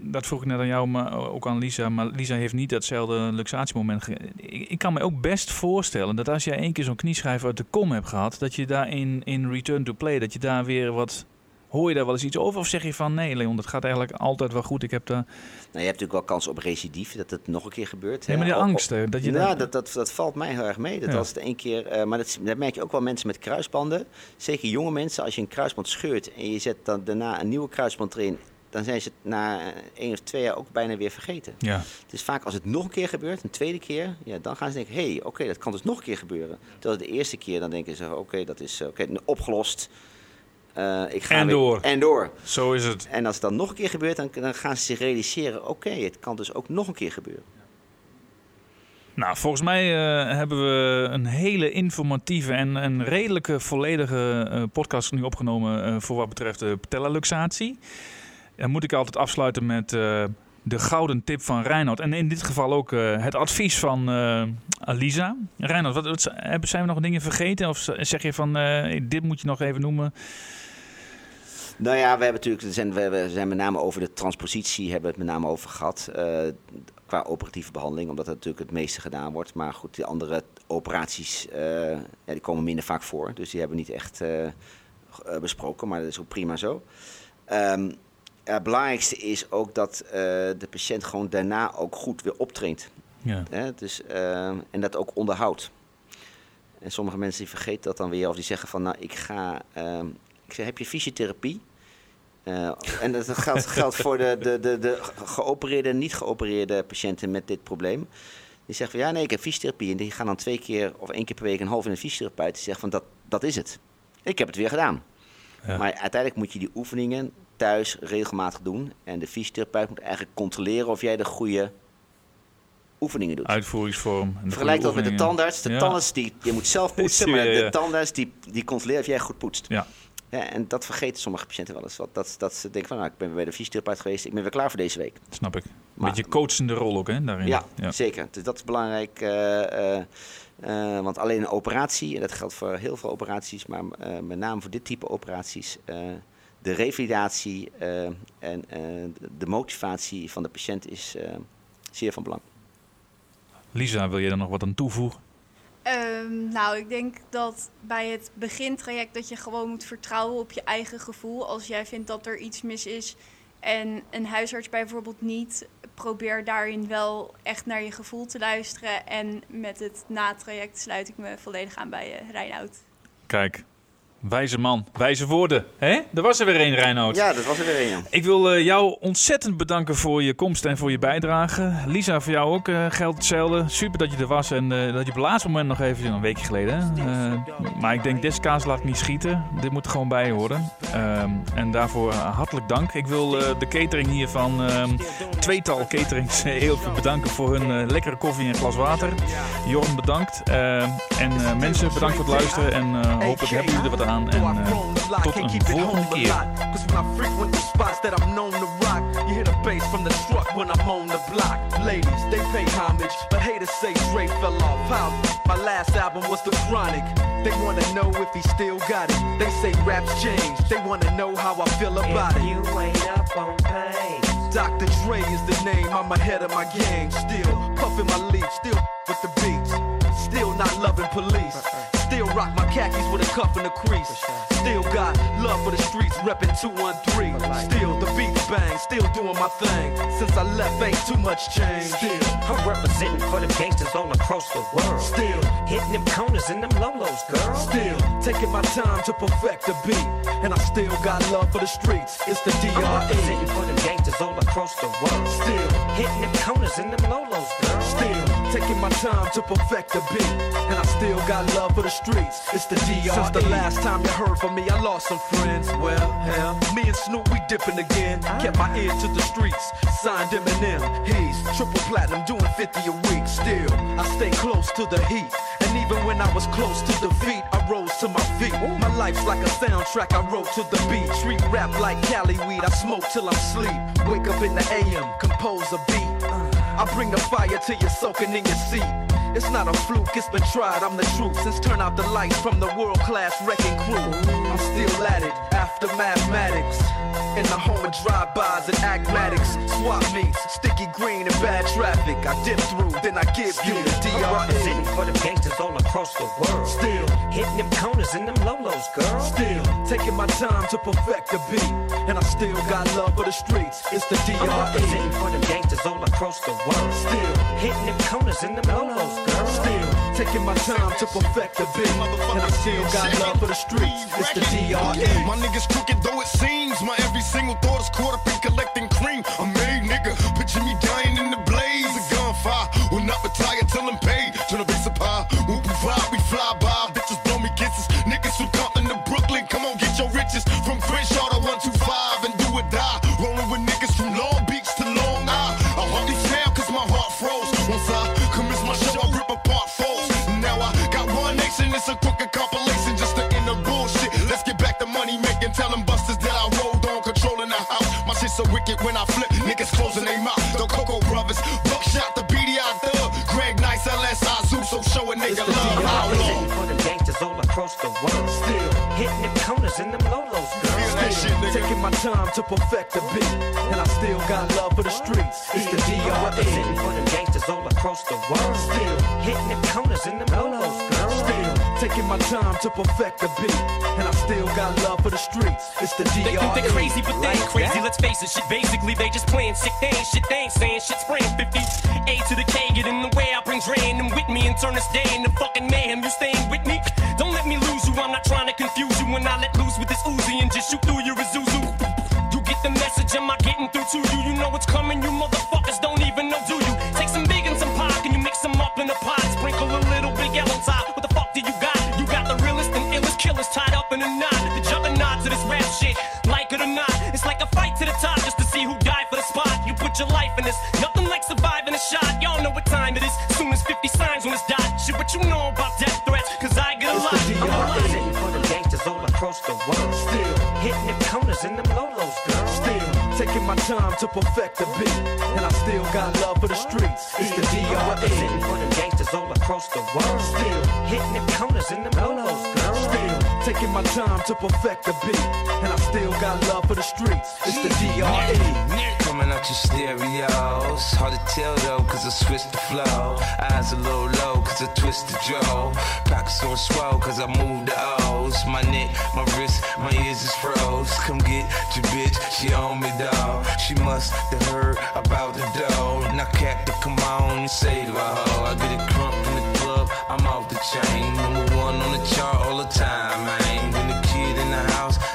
dat vroeg ik net aan jou, maar ook aan Lisa. Maar Lisa heeft niet datzelfde luxatiemoment. Ik, ik kan me ook best voorstellen dat als jij één keer zo'n knieschijf uit de kom hebt gehad, dat je daar in, in return to play, dat je daar weer wat... Hoor je daar wel eens iets over of zeg je van nee Leon, dat gaat eigenlijk altijd wel goed. Ik heb daar... Nou, je hebt natuurlijk wel kans op recidief, dat het nog een keer gebeurt. Nee, maar die Op- op- angst, hè, dat je ja, daar... dat, dat, dat valt mij heel erg mee. Dat Ja. als het één keer, eh, maar dat, dat merk je ook wel mensen met kruisbanden. Zeker jonge mensen, als je een kruisband scheurt en je zet dan daarna een nieuwe kruisband erin, dan zijn ze het na eh, één of twee jaar ook bijna weer vergeten. Ja, Dus vaak als het nog een keer gebeurt, een tweede keer, ja, dan gaan ze denken, hé, hey, oké, dat kan dus nog een keer gebeuren. Terwijl de eerste keer, dan denken ze, oké, dat is eh, oké, opgelost. Eh, ik ga En weer- door. En door. Zo is het. En als het dan nog een keer gebeurt, dan, dan gaan ze zich realiseren... oké, het kan dus ook nog een keer gebeuren. Nou, volgens mij eh, hebben we een hele informatieve en een redelijke volledige eh, podcast nu opgenomen voor wat betreft de patellaluxatie. Dan moet ik altijd afsluiten met de gouden tip van Reinoud. En in dit geval ook het advies van eh Lisa. Reinoud, wat, zijn we nog dingen vergeten? Of zeg je van, dit moet je nog even noemen? Nou ja, we hebben natuurlijk, zijn, we zijn met name over de transpositie hebben we het met name over gehad. eh, qua operatieve behandeling, omdat dat natuurlijk het meeste gedaan wordt. Maar goed, die andere operaties, eh, ja, die komen minder vaak voor. Dus die hebben we niet echt eh, besproken, maar dat is ook prima zo. Ehm, het belangrijkste is ook dat de patiënt gewoon daarna ook goed weer optraint. Ja. Hè? Dus, en dat ook onderhoudt. En sommige mensen die vergeten dat dan weer, of die zeggen van, nou, ik ga, ehm, ik zeg, heb je fysiotherapie? Eh, en dat geldt, geldt voor de, de, de, de ge- geopereerde en niet geopereerde patiënten met dit probleem. Die zeggen van, ja, nee, ik heb fysiotherapie. En die gaan dan twee keer of één keer per week een half in een fysiotherapeut. Die zegt van, dat, dat is het. Ik heb het weer gedaan. Ja. Maar uiteindelijk moet je die oefeningen thuis regelmatig doen. En de fysiotherapeut moet eigenlijk controleren of jij de goede oefeningen doet. Uitvoeringsvorm. en de Vergelijk dat met de tandarts. De Ja. tandarts, die, je moet zelf poetsen, maar [LAUGHS] de tandarts die, die controleert of jij goed poetst. Ja. Ja, en dat vergeten sommige patiënten wel eens. wat- Dat, dat ze denken van, nou, ik ben bij de fysiotherapeut geweest, ik ben weer klaar voor deze week. Snap ik. Een beetje coachende rol ook, hè, daarin. Ja, zeker. Dus dat is belangrijk. eh, eh, eh, want alleen een operatie, en dat geldt voor heel veel operaties, maar met name voor dit type operaties, de revalidatie en de motivatie van de patiënt is zeer van belang. Lisa, wil je daar nog wat aan toevoegen? Ehm, nou, ik denk dat bij het begintraject dat je gewoon moet vertrouwen op je eigen gevoel. Als jij vindt dat er iets mis is en een huisarts bijvoorbeeld niet, probeer daarin wel echt naar je gevoel te luisteren. En met het natraject sluit ik me volledig aan bij uh, Reinoud. Kijk, wijze man, wijze woorden. Hè? Er was er weer een, Reinoud. Ja, dat was er weer een. Ik wil eh, jou ontzettend bedanken voor je komst en voor je bijdrage. Lisa, voor jou ook eh, geldt hetzelfde. Super dat je er was en eh, dat je op het laatste moment nog even, een weekje geleden. maar ik denk, deze kaas laat ik niet schieten. Dit moet er gewoon bij horen. Ehm, en daarvoor hartelijk dank. Ik wil de catering hier van ehm, tweetal caterings heel veel bedanken voor hun lekkere koffie en glas water. Jorn bedankt. Ehm, en mensen bedankt voor het luisteren. En hopelijk hebben jullie er wat aan. En eh, tot een volgende keer. Cause when I frequent the spots that I'm known to rock, you hear the bass from the truck when I'm on the block. Ladies, they pay homage, but haters say Dre fell off. How? My last album was The Chronic. They wanna know if he still got it. They say raps change. They wanna know how I feel about it. You ain't up on pain. Dr. Dre is the name, I'm ahead of my game. Still puffin' my leaf, still with the beats. Still not loving police. Rock my khakis with a cuff and a crease. Still got love for the streets, reppin' 213. Still the beats bang, still doing my thing. Since I left, ain't too much change. Still, I'm representing for them gangsters all across the world. still, Hitting them corners and them lolos, girl. still taking my time to perfect the beat. And I still got love for the streets. It's the I'm representing for them gangsters all across the world. Still, Hitting them corners and them lolos, girl. Still taking my time to perfect the beat, and I still got love for the streets. It's the DR. Since the last time you heard from me, I lost some friends. Well, hell, me and Snoop we dipping again. Kept my ear to the streets. Signed Eminem. He's triple platinum, doing 50 a week. Still, I stay close to the heat. And even when I was close to defeat, I rose to my feet. My life's like a soundtrack I wrote to the beat. Street rap like Cali weed. I smoke till I'm sleep. Wake up in the AM, compose a beat. I bring the fire till you're soaking in your seat. It's not a fluke, it's been tried, I'm the truth. Since turn out the lights from the world class wrecking crew, I'm still at it after mathematics. In the home of drive-bys and acmatics, swap meets, sticky green and bad traffic. I dip through, then I give you the I'm DRE. representing for them gangsters all across the world. Still, Hitting them corners and them lolos, girl. still taking my time to perfect the beat, and I still got love for the streets. It's the I'm DRE. representing for them gangsters all across the world. Still. Hitting them corners and them lolos. Still taking my time to perfect the beat, and I still got love for the streets. It's the DRE. My niggas crooked though it seems. My every single thought is caught up in collecting cream. A made nigga, to perfect the beat, and I still got love for the streets. It's the DRE. They think they're crazy, but they ain't crazy. Let's face it, shit. Basically, they just playing sick. They ain't shit. They ain't saying shit. Spraying 50. A to the K, get in the way. I bring Dre and them with me and turn this day into fucking mayhem. You staying with me? Don't let me lose you. I'm not trying to confuse you when I let loose with this Uzi and just shoot through your Isuzu. Time to perfect the beat, and I still got love for the streets. It's the DRE. Coming out your stereos. Hard to tell though, cause I switched the flow. Eyes a little low, cause I twist the jaw. Pockets on swell, cause I moved the O's. My neck, my wrist, my ears is froze. Come get your bitch, she on me, dog. She must have heard about the dough. Now, to come on and save a hoe. I get it crump in the club, I'm off the chain. Number one on the chart all the time, man.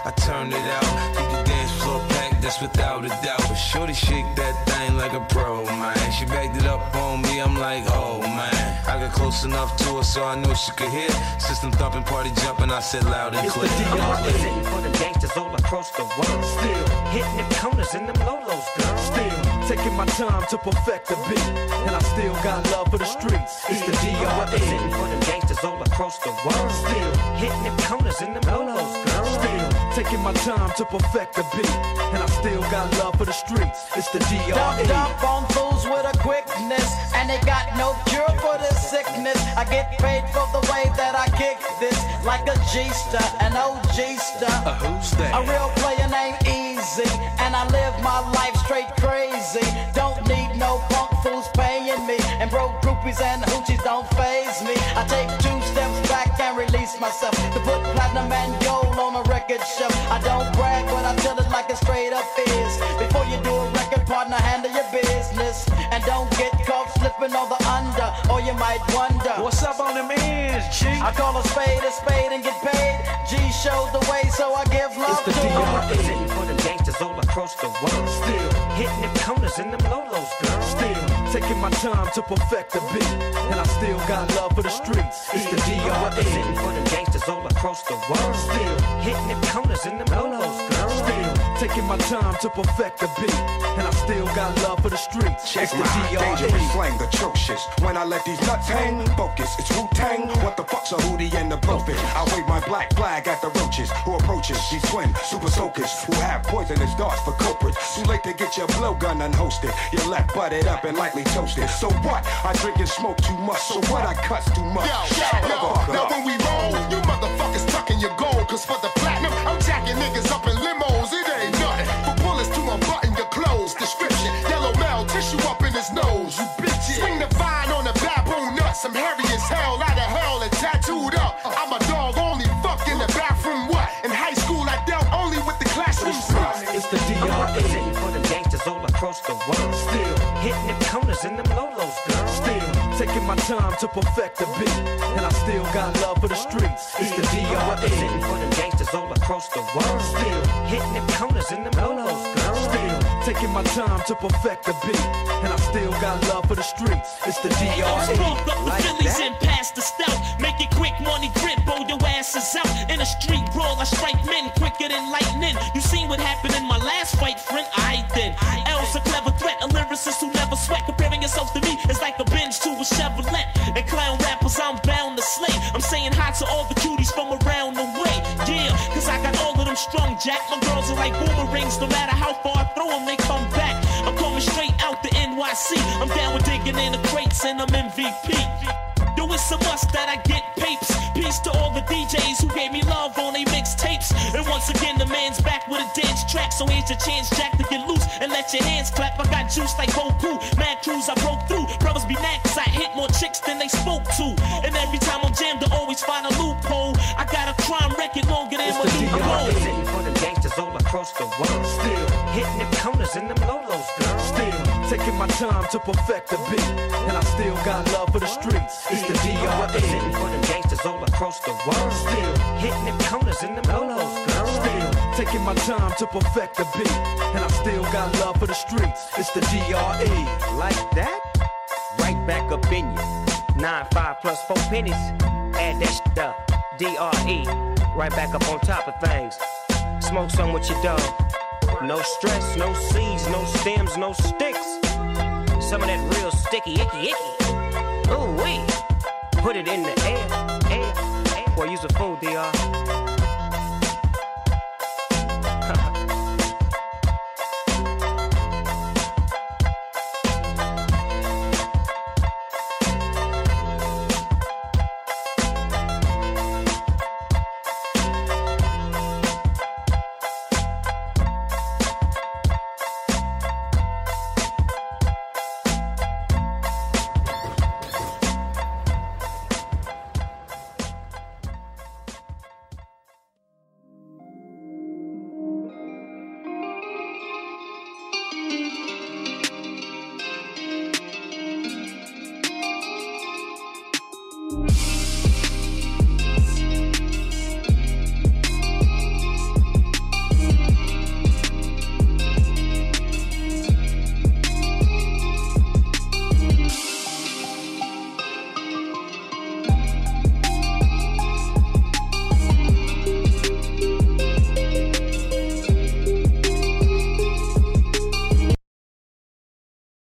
I turned it out. Keep the dance floor packed, that's without a doubt. But shorty shake that thing like a pro, man. She backed it up on me, I'm like, oh man. I got close enough to her so I knew she could hear. System thumping, party jumping, I said loud and clear. It's the Representing for them gangsters all across the world. Still hitting them corners in them lolos, girl. Still taking my time to perfect the beat, and I still got love for the streets. It's the Representing for them gangsters all across the world. Still hitting them corners in them lolos, girl. Taking my time to perfect the beat, and I still got love for the streets. It's the DRE. up on fools with a quickness, and they got no cure for this sickness. I get paid for the way that I kick this, like a G-star, an OG star. Uh, who's that? A real player named Easy, and I live my life straight crazy. Don't need no punk fools paying me, and broke groupies and hoochies don't phase me. I take two steps back and release myself to put platinum and gold on a record shelf. I don't brag, but I tell it like it straight up is. Before you do a record, partner, handle your business, and don't get caught slipping on the under, or you might wonder. What's up on them ends, G? I call a spade a spade and get paid. G shows the way, so I give love it's the to DRE. him. Representing for them gangsters all across the world. Still hitting the corners in them lolos, girl. Still taking my time to perfect the beat, and I still got love for the streets. It's the DRE. for the gangsters all across the world. Still hitting taking my time to perfect the beat, and I still got love for the streets. Check It's the my dangerous DRE. slang, atrocious. When I let these nuts hang, focus, it's Wu Tang. What the fuck's a hoodie and the blowfish? I wave my black flag at the roaches who approaches these twin super soakers who have poisonous darts for culprits. Too late to get your blowgun unhosted. You're left butted up and lightly toasted. So what? I drink and smoke too much. So what? I cuss too much. Yo, Shut the yo, fuck now when we roll, you motherfuckers tucking your gold. Cause for the platinum, I'm jacking niggas up and limos. I'm hairy as hell, out of hell and tattooed up. I'm a dog only, fuck in the bathroom. What? In high school, I dealt only with the classroom sluts. It's the DRE. Representing for them gangsters all across the world. Still Hitting them corners in them lolos, girl. Still taking my time to perfect the beat, and I still got love for the streets. It's the DRE. for them gangsters all across the world. Still hitting them corners in them lolos, girl. Taking my time to perfect the beat. And I still got love for the streets. It's the DRE. pump up the Like Phillies that? and pass the stout. Make it quick, money grip, blow your asses out. In a street brawl, I strike men quicker than lightning. You seen what happened in my last fight, friend? I then. L's a clever threat, a lyricist who never sweat. Comparing yourself to me is like a binge to a Chevrolet. And clown rappers, I'm bound to slay. I'm saying hi to all the cuties from around the way. Yeah, cause I got all of them strong, Jack. My girls are like boomerangs, no matter how far NYC. I'm down with digging in the crates and I'm MVP. Yo, it's a must that I get papes. Peace to all the DJs who gave me love on they mixtapes. And once again, the man's back with a dance track. So here's your chance, Jack, to get loose and let your hands clap. I got juice like Goku. Mad crews I broke through. Brothers be cause I hit more chicks than they spoke to. And every across the world. Still Hitting the corners in them lolos, girl. Still taking my time to perfect the beat. And I still got love for the streets. It's the Representing DRE. for the gangsters all across the world. Still Hitting the corners in them lolos, girl. Still taking my time to perfect the beat. And I still got love for the streets. It's the DRE. Like that? Right back up in you. Nine, five plus four pennies. Add that up. D-R-E. Right back up on top of things. Smoke some with your dog. No stress, no seeds, no stems, no sticks. Some of that real sticky, icky, icky. Ooh, wee. Put it in the air, air, air. Boy, use a fool, DR.